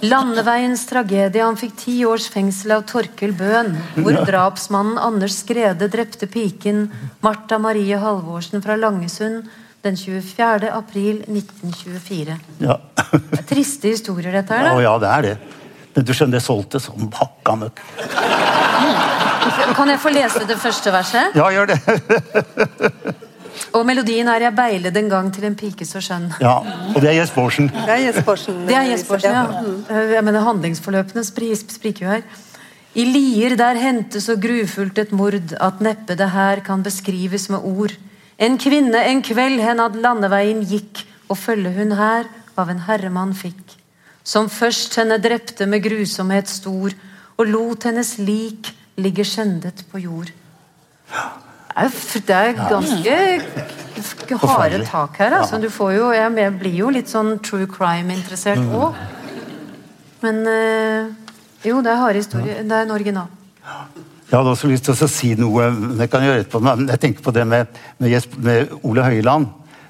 Landeveiens tragedie. Han fikk ti års fengsel av Torkel Bøhn. Hvor drapsmannen Anders Skrede drepte piken Martha Marie Halvorsen fra Langesund den 24. april 1924. Ja. Det er triste historier, dette her. Ja, ja, det er det. Men du skjønner, det solgte som hakka møkk. Kan jeg få lese det første verset? Ja, gjør det. Og melodien er 'Jeg beilet en gang til en pike så skjønn'. Ja, Og det er Jespersen. Det er Jespersen. Det er Jespersen, ja. Eh, Jeg mener, Handlingsforløpene spriker jo her. I Lier der hentes så grufullt et mord at neppe det her kan beskrives med ord. En kvinne en kveld hen ad landeveien gikk, og følge hun her av en herremann fikk. Som først henne drepte med grusomhet stor, og lot hennes lik ligge skjendet på jord. Det er, ganske harde tak her. Altså. Du får jo, jeg, blir jo litt sånn true crime-interessert Mm. òg. Men eh, jo, det er harde historier. Det er en original. Jeg hadde også lyst til å si noe jeg kan gjøre etterpå, men jeg tenker på det med, med, med Ole Høiland.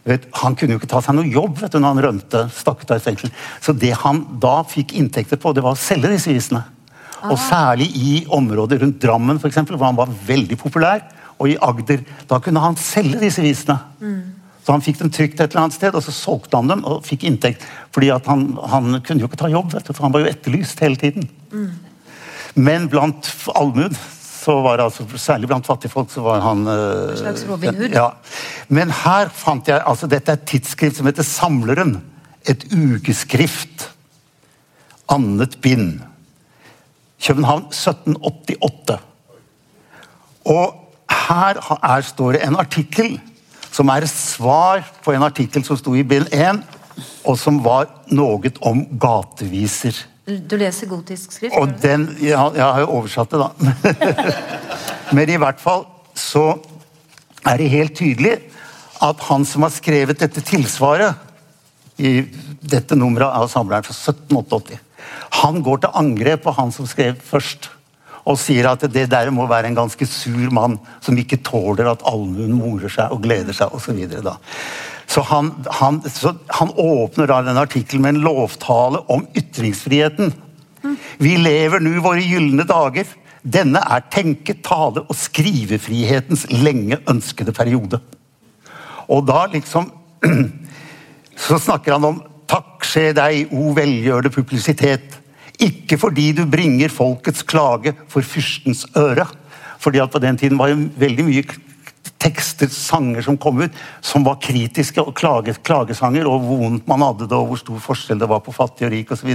Vet, han kunne jo ikke ta seg noe jobb vet du, når han rømte. stakk av fengsel. Så det han da fikk inntekter på, det var å selge disse visene. Og særlig i områder rundt Drammen, for eksempel, hvor han var veldig populær. Og i Agder. Da kunne han selge disse visene. Så han fikk dem trygt et eller annet sted, og så solgte han dem og fikk inntekt. Fordi han, han kunne jo ikke ta jobb, vet du, for han var jo etterlyst hele tiden. Men blant allmuen, så var det altså, særlig blant fattigfolk, så var han eh, En slags Robin Hood. Ja. Men her fant jeg altså Dette er et tidsskrift som heter Samleren. Et ukeskrift. Annet bind. København 1788. Og her er, står det en artikkel som er et svar på en artikkel som sto i bind 1, og som var noe om gateviser. Du leser gotisk skrift? Og den ja, Jeg har jo oversatt det, da. Men i hvert fall så er det helt tydelig at han som har skrevet dette tilsvaret i dette nummeret av samleren fra 1788, han går til angrep på han som skrev først. Og sier at det der må være en ganske sur mann som ikke tåler at allmuen morer seg og gleder seg osv. Så, han, han, så han åpner da den artikkelen med en lovtale om ytringsfriheten. Vi lever nå våre gylne dager. Denne er tenke-, tale- og skrivefrihetens lenge ønskede periode. Og da liksom Så snakker han om Takk skje deg, o velgjørende publisitet. Ikke fordi du bringer folkets klage for fyrstens øre. Fordi at på den tiden var jo veldig mye tekster, sanger som kom ut, som var kritiske og klaget, klagesanger, og hvor vondt man hadde det, og hvor stor forskjell det var på fattig og rik osv.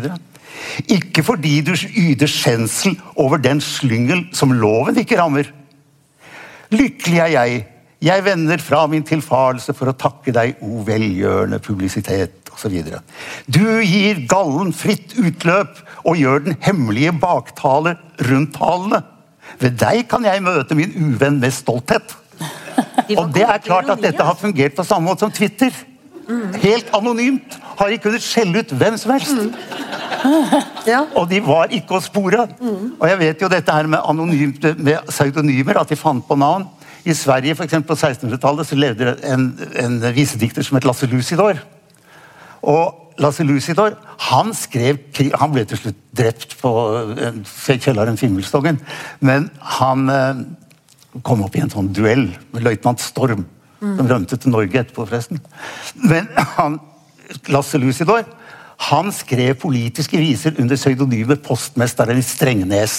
Ikke fordi du yter skjensel over den slyngel som loven ikke rammer. Lykkelig er jeg, Jeg vender fra min tilfarelse for å takke deg, o velgjørende publisitet, osv. Du gir gallen fritt utløp og gjør den hemmelige baktale rundt talene. Ved deg kan jeg møte min uvenn med stolthet. De Og det er klart at dette har fungert på samme måte som Twitter. Helt anonymt. Har de kunnet skjelle ut hvem som helst. Ja. Og de var ikke å spore. Og jeg vet jo dette her med, anonymt, med pseudonymer, at de fant på navn. I Sverige for eksempel, på 1600-tallet så levde det en, en visedikter som het Lasse Lucidor. Og Lasse Lucidor han skrev Han ble til slutt drept på eh, kjelleren Finnvilstongen. Men han eh, kom opp i en sånn duell med løytnant Storm. Som rømte til Norge etterpå, forresten. Men han, Lasse Lucidor han skrev politiske viser under pseudonymet postmesteren i Strengnes.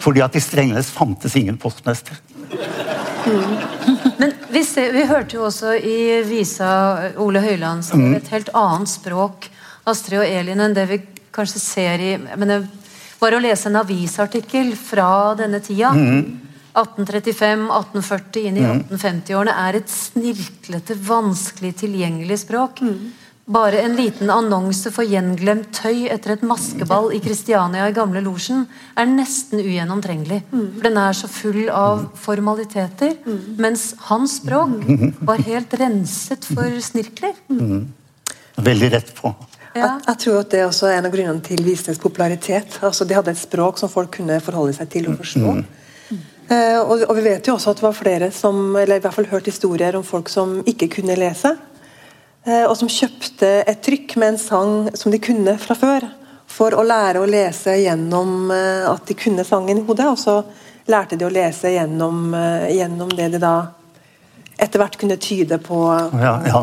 Fordi at i Strengnes fantes ingen postmester. Men vi, ser, vi hørte jo også i visa Ole Høiland som Mm. et helt annet språk, Astrid og Elin, enn det vi kanskje ser i men det var å lese en avisartikkel fra denne tida, Mm. 1835, 1840 inn i 1850-årene, er et snirklete, vanskelig tilgjengelig språk. Bare en liten annonse for gjenglemt tøy etter et maskeball i Kristiania i gamle losjen er nesten ugjennomtrengelig. For den er så full av formaliteter, mens hans språk var helt renset for snirkler. Veldig rett på. Ja. Jeg, jeg tror at det også er en av grunnene til visenes popularitet. Altså, de hadde et språk som folk kunne forholde seg til og forstå. Eh, og, og vi vet jo også at det var flere som eller i hvert fall hørt historier om folk som ikke kunne lese. eh, og som kjøpte et trykk med en sang som de kunne fra før. For å lære å lese gjennom eh, at de kunne sangen i hodet. Og så lærte de å lese gjennom, eh, gjennom det de da etter hvert kunne tyde på. Ja, ja.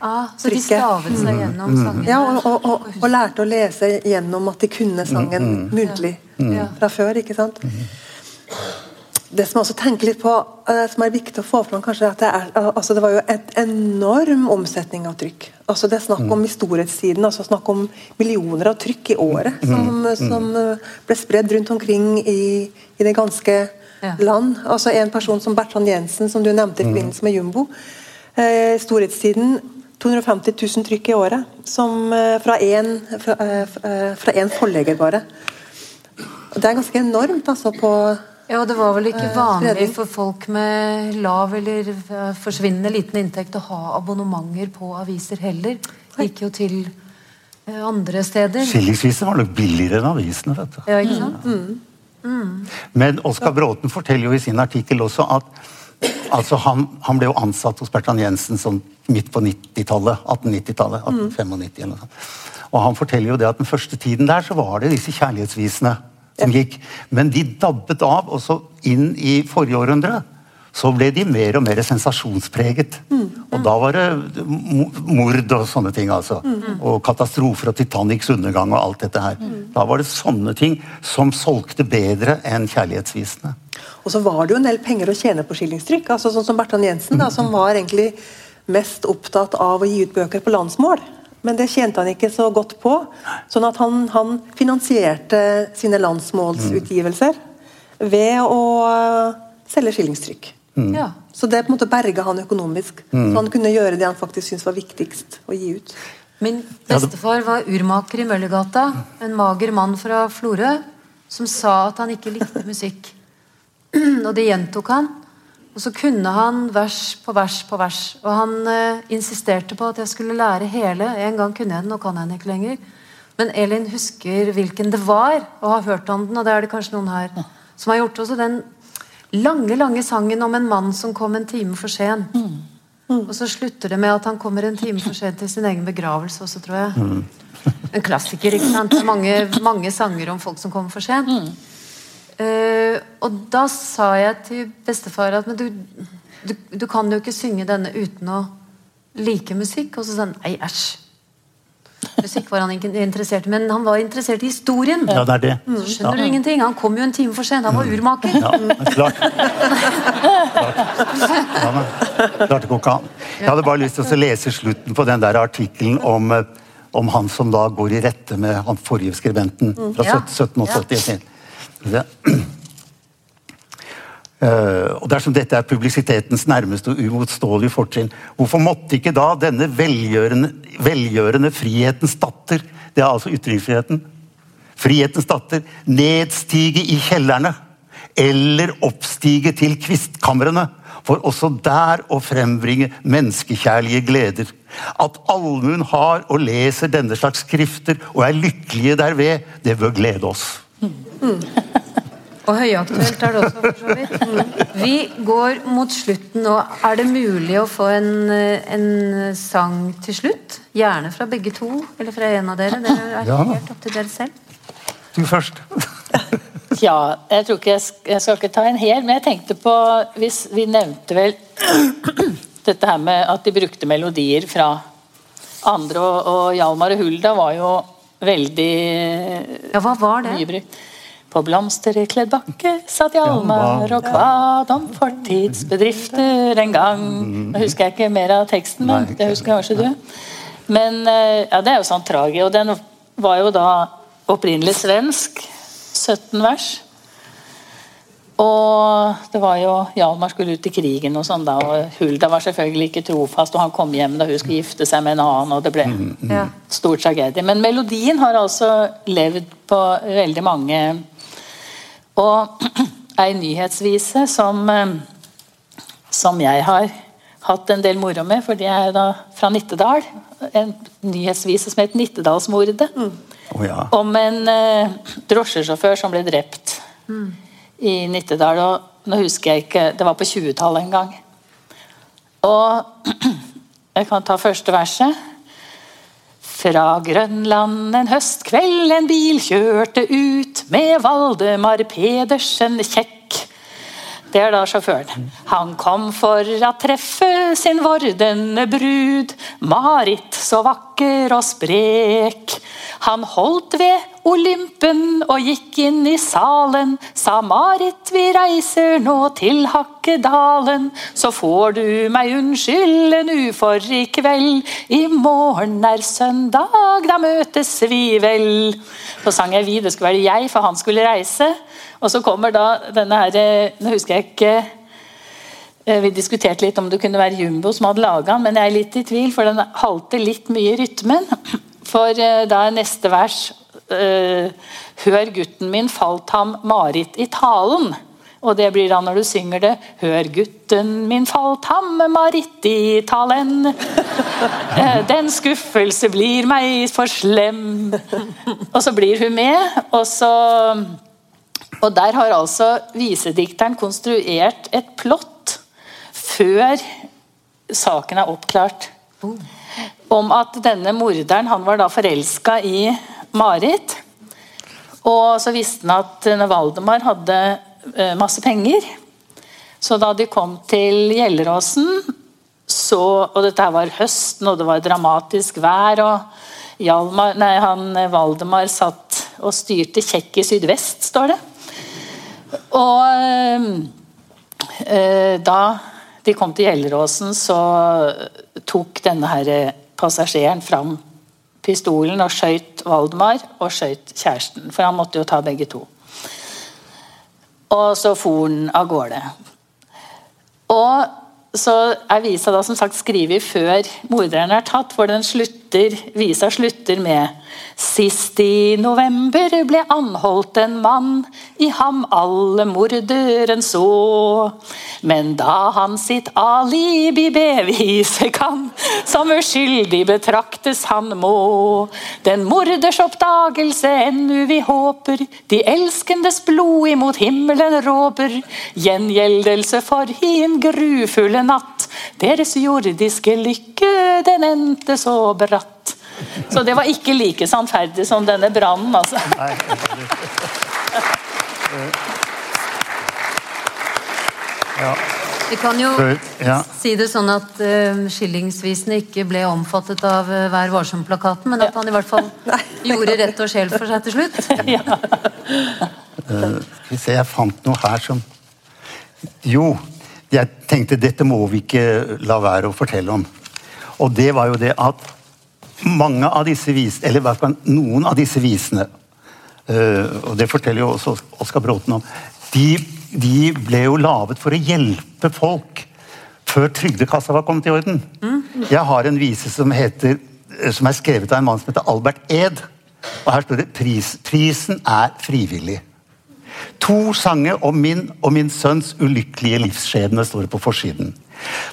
Ah, så de stavet seg gjennom sangen? Ja, og, og, og, og lærte å lese gjennom at de kunne sangen muntlig Ja. fra før. ikke sant? Det som jeg også tenker litt på, eh, som er viktig å få fram, kanskje, er at det, er, altså det var jo et enorm omsetning av trykk. Altså Det er snakk om i storhetstiden, altså snakk om millioner av trykk i året som, som eh, ble spredd rundt omkring i, i det ganske Ja. land. Altså En person som Bertrand Jensen, som du nevnte i forbindelse med Jumbo. Eh, storhetstiden 250 000 trykk i året, som eh, fra én fra, fra én forlegger, bare. Det er ganske enormt, altså, på Ja, det var vel ikke Eh, vanlig for folk med lav eller eh, forsvinnende liten inntekt å ha abonnementer på aviser heller. Gikk jo til eh, andre steder. Skillingsvisene var nok billigere enn avisene. vet du. Ja, ikke sant? Men Oskar Bråten forteller jo i sin artikkel også at altså han, han ble jo ansatt hos Bertrand Jensen sånn midt på 90-tallet. 1890-tallet. 1895 eller noe sånt. Og han forteller jo det at den første tiden der så var det disse kjærlighetsvisene som gikk. Men de dabbet av, og så inn i forrige århundre så ble de mer og mer sensasjonspreget. Og da var det mord og sånne ting. altså. Og katastrofer og Titanics undergang og alt dette her. Da var det sånne ting som solgte bedre enn kjærlighetsvisene. Og så var det jo en del penger å tjene på skillingstrykk. altså Sånn som Bertrand Jensen, da, som var egentlig mest opptatt av å gi ut bøker på landsmål. Men det tjente han ikke så godt på. Sånn at han, han finansierte sine landsmålsutgivelser ved å øh, selge skillingstrykk. Ja. Så det på en måte berga han økonomisk. Så han kunne gjøre det han faktisk syntes var viktigst å gi ut. Min bestefar var urmaker i Møllergata. En mager mann fra Florø som sa at han ikke likte musikk. Og det gjentok han. Og så kunne han vers på vers på vers. Og han eh, insisterte på at jeg skulle lære hele. En gang kunne jeg den, nå kan jeg den ikke lenger. Men Elin husker hvilken det var, og har hørt om den. Og det er det kanskje noen her som har gjort også. Den lange, lange sangen om en mann som kom en time for sent. Og så slutter det med at han kommer en time for sent til sin egen begravelse også, tror jeg. En klassiker, ikke sant? Mange, mange sanger om folk som kommer for sent. Eh, og da sa jeg til bestefar at men du, du, du kan jo ikke synge denne uten å like musikk. Og så sa han nei, æsj. Musikk var han ikke interessert i, men han var interessert i historien. Ja, det er det. Så skjønner du ingenting. Han kom jo en time for sent. Han var urmaker. Ja, klart. klart. Ja, klart det går ikke an. Jeg hadde bare lyst til å lese slutten på den der artikkelen om, eh, om han som da går i rette med han forrige skribenten fra Ja. 17- 1780. Det. Eh, og Dersom dette er publisitetens nærmeste og uimotståelige fortrinn, hvorfor måtte ikke da denne velgjørende, velgjørende frihetens datter, det er altså ytringsfriheten, frihetens datter, nedstige i kjellerne eller oppstige til kvistkamrene, for også der å frembringe menneskekjærlige gleder. At allmuen har og leser denne slags skrifter og er lykkelige derved, det bør glede oss. Mm. Og høyaktuelt er det også, for så vidt. Vi går mot slutten nå. Er det mulig å få en, en, sang til slutt? Gjerne fra begge to, eller fra en av dere. Det er ja. helt opp til dere selv. Du først. ja, jeg tror ikke jeg skal, jeg skal ikke ta en hel, men jeg tenkte på hvis Vi nevnte vel dette her med at de brukte melodier fra andre, og, og Hjalmar og Hulda var jo veldig Ja, hva var det? mye brukt. På blomsterkledd bakke satt Hjalmar og kvad om fortidsbedrifter en gang. Mm. Nå husker jeg ikke mer av teksten, men det husker kanskje du. Men eh, ja, det er jo sånn tragi. Og den var jo da opprinnelig svensk. 17 vers. Og det var jo Hjalmar skulle ut i krigen, og sånn da, og Hulda var selvfølgelig ikke trofast. og Han kom hjem da hun skulle gifte seg med en annen, og det ble mm, mm. Ja. stor tragedie. Men melodien har altså levd på veldig mange og ei nyhetsvise som, som jeg har hatt en del moro med, for det er da fra Nittedal. En nyhetsvise som het 'Nittedalsmordet'. Mm. Oh, ja. Om en eh, drosjesjåfør som ble drept mm. I Nittedal. Og nå husker jeg ikke Det var på 20-tallet en gang. Og jeg kan ta første verset. Fra Grønland en høstkveld en bil kjørte ut med Valdemar Pedersen kjekk. Det er da sjåføren. Han kom for å treffe sin vordende brud, Marit så vakker og sprek. Han holdt ved Olympen og gikk inn i salen. Sa Marit, vi reiser nå til Hakkedalen. Så får du meg unnskylde nu for i kveld. I morgen er søndag, da møtes vi vel. Så sang jeg vi, det skulle være jeg, for han skulle reise. Og så kommer da denne her Nå husker jeg ikke eh, vi diskuterte litt om det kunne være Jumbo som hadde laga den, men jeg er litt i tvil, for den halter litt mye i rytmen. For eh, da er neste vers Hør gutten min, falt ham Marit i talen. Og det blir da når du synger det Hør gutten min, falt ham Marit i talen. Uh, den skuffelse blir meg for slem. Og så blir hun med, og så Og der har altså visedikteren konstruert et plott før saken er oppklart. Om at denne morderen han var da forelska i Marit. Og så visste han at Valdemar hadde eh, masse penger. Så da de kom til Gjelleråsen, så, og dette var høsten, og det var dramatisk vær og Hjalmar, nei, han, Valdemar satt og styrte kjekk i sydvest, står det. Og eh, da de kom til Gjelleråsen, så tok denne her passasjeren fram pistolen og skøyt Valdemar og skøyt kjæresten. For han måtte jo ta begge to. Og så for han av gårde. Og så er visa da som sagt skrevet før morderen er tatt, for den slutter, visa slutter med Sist i november ble anholdt en mann, i ham alle morderen så. Men da han sitt alibi bevise kan, som uskyldig betraktes han må. Den morders oppdagelse ennu vi håper, de elskendes blod imot himmelen råper. Gjengjeldelse for en grufulle natt, deres jordiske lykke den endte så bratt. Så det var ikke like sannferdig som denne brannen, altså. Ja. Vi kan jo ja. si det sånn at uh, skillingsvisene ikke ble omfattet av uh, Vær varsom-plakaten, men at han i hvert fall gjorde rett og sjel for seg til slutt. Ja. Uh, skal vi se, jeg fant noe her som Jo, jeg tenkte dette må vi ikke la være å fortelle om. Og det var jo det at mange av disse visene, eller i hvert fall noen av disse visene, uh, og det forteller jo også Oskar Bråten om, de de ble jo laget for å hjelpe folk før trygdekassa var kommet i orden. Jeg har en vise som, heter, som er skrevet av en mann som heter Albert Ed. Og her står det Pris, 'Prisen er frivillig'. To sanger om min og min sønns ulykkelige livsskjebne står på forsiden.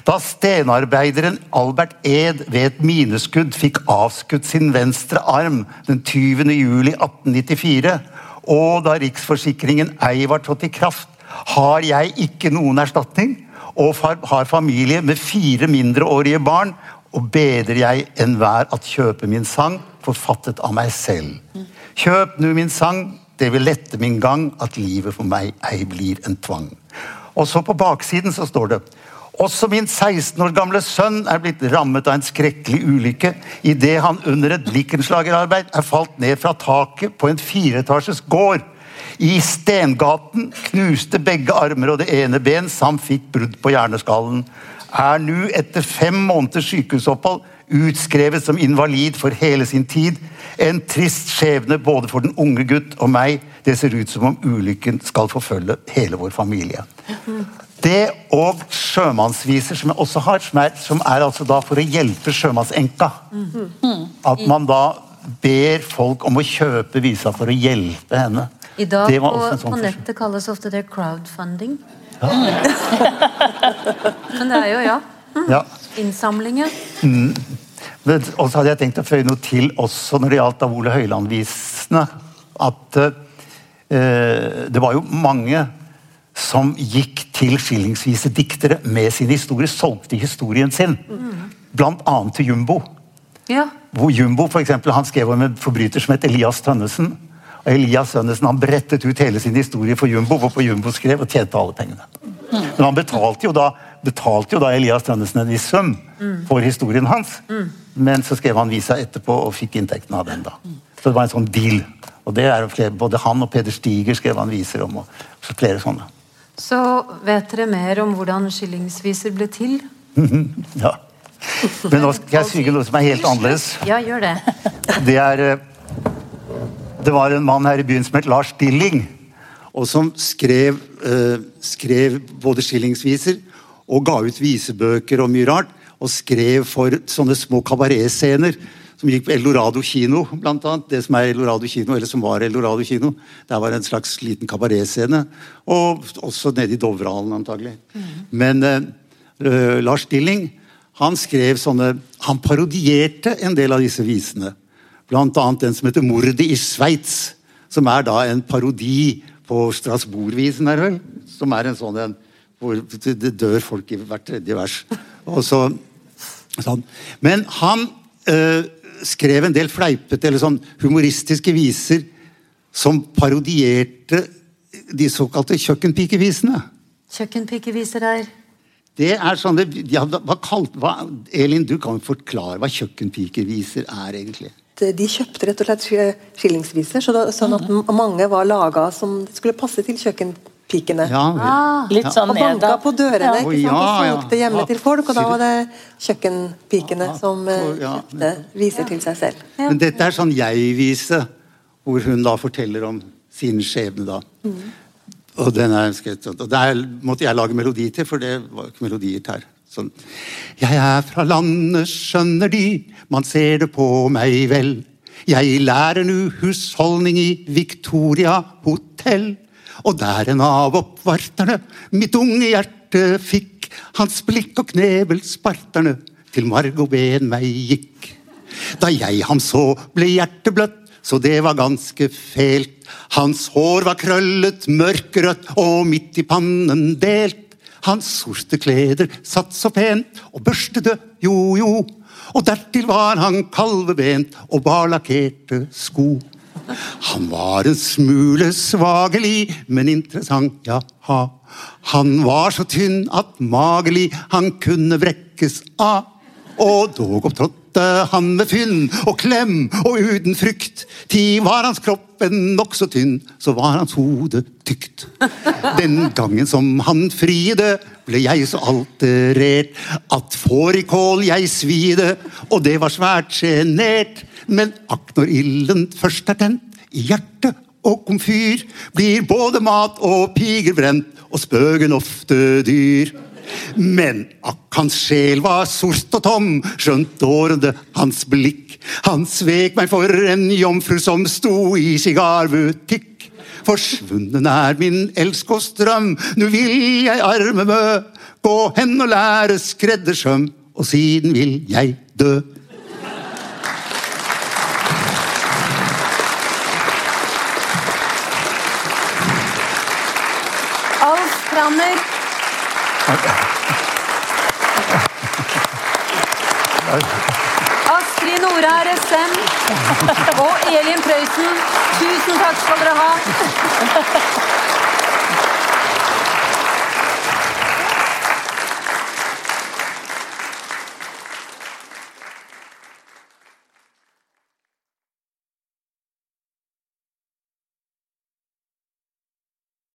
Da stenarbeideren Albert Ed ved et mineskudd fikk avskutt sin venstre arm den 20. juli 1894, og da riksforsikringen ei var trådt i kraft, har jeg ikke noen erstatning, og har familie med fire mindreårige barn, og bedrer jeg enhver at kjøpe min sang, forfattet av meg selv. Kjøp nu min sang, det vil lette min gang, at livet for meg ei blir en tvang. Og så på baksiden så står det også min 16 år gamle sønn er blitt rammet av en skrekkelig ulykke idet han under et blikkenslagerarbeid er falt ned fra taket på en fireetasjes gård. I stengaten knuste begge armer og det ene ben samt fikk brudd på hjerneskallen. Er nå etter fem måneders sykehusopphold utskrevet som invalid for hele sin tid. En trist skjebne både for den unge gutt og meg. Det ser ut som om ulykken skal forfølge hele vår familie. Det og sjømannsviser, som jeg også har, som er, som er altså da for å hjelpe sjømannsenka. At man da ber folk om å kjøpe visa for å hjelpe henne. I dag på, sånn på nettet kalles ofte det crowdfunding. Men det er jo, ja. Ja. Innsamling, Mm. Og så hadde jeg tenkt å føye noe til også når det gjaldt av Ole Høiland-visene. At eh, det var jo mange som gikk til skillingsvise diktere med sin historie, solgte historien sin. Blant annet til Jumbo. Ja. Hvor Jumbo for eksempel, han skrev om en forbryter som het Elias Tønnesen. Og Elias Tønnesen han brettet ut hele sin historie for Jumbo, hvorpå Jumbo skrev og tjente alle pengene. Men han betalte jo da, betalte jo da Elias Tønnesen en viss sum for historien hans. Men så skrev han visa etterpå og fikk inntekten av den. da. Så det var en sånn deal. Og det er flere, Både han og Peder Stiger skrev han viser om. og så flere sånne. Så vet dere mer om hvordan skillingsviser ble til? Ja. Men nå skal jeg sige noe som er helt annerledes. Ja, gjør det. Det er eh, Det var en mann her i byen som het Lars Stilling. og som skrev, eh, skrev både skillingsviser og ga ut visebøker og mye rart. Og skrev for sånne små kabaretscener som gikk på Eldorado kino, blant annet. Det som er Eldorado kino, eller som var Eldorado kino. Der var en slags liten kabaretscene. Og også nede i Dovrehallen, antagelig. Men eh, eh, Lars Stilling han skrev sånne Han parodierte en del av disse visene. Blant annet den som heter 'Mordet i Sveits', som er da en parodi på Strasbourg-visen? Som er en sånn en hvor det dør folk i hvert tredje vers. Og så, sånn. Men han øh, skrev en del fleipete eller sånn humoristiske viser som parodierte de såkalte kjøkkenpikevisene. Kjøkkenpikeviser er Det er sånne, ja, hva kalt, hva, Elin, du kan forklare hva kjøkkenpikeviser er, egentlig. De kjøpte rett og slett skillingsviser, så da, sånn at mange var laga som skulle passe til kjøkkenpikene. Ja, ah, Litt sånn Og banka på dørene Ja. ikke sant? og solgte hjemme Ja. til folk. Og da var det kjøkkenpikene som eh, kjøpte viser til seg selv. Men dette er sånn jeg-vise, hvor hun da forteller om sin skjebne, da. Og den er skrevet, og der måtte jeg lage melodi til, for det var ikke melodier her. Sånn. Jeg er fra landet, skjønner de, man ser det på meg vel. Jeg lærer nu husholdning i Victoria hotell. Og der en av oppvarterne mitt unge hjerte fikk, hans blikk og knebel sparterne til marg og ben meg gikk. Da jeg ham så, ble hjertet bløtt, så det var ganske fælt. Hans hår var krøllet, mørkerødt og midt i pannen delt. Hans sorte kleder satt så pent og børstede, jo jo. Og dertil var han kalvebent og bar lakkerte sko. Han var en smule svagelig, men interessant, jaha. Han var så tynn at magelig han kunne vrekkes av. Og dog opptrådte han med fynn og klem og uten frykt. Ti var hans kropp en nokså tynn, så var hans hode tykt. Den gangen som han friede, ble jeg så alterert at fårikål jeg svide, og det var svært sjenert. Men akk når ilden først er tent, i hjerte og komfyr blir både mat og piger brent, og spøken ofte dyr. Men akk, hans sjel var sort og tom, skjønt årende hans blikk. Han svek meg for en jomfru som sto i sigarbutikk. Forsvunnen er min elsk og strøm, nu vil jeg arme mø. Gå hen og lære skreddersøm, og siden vil jeg dø. Alf Pranner. Astrid Nora SM og Elin Prøysen, tusen takk skal dere ha.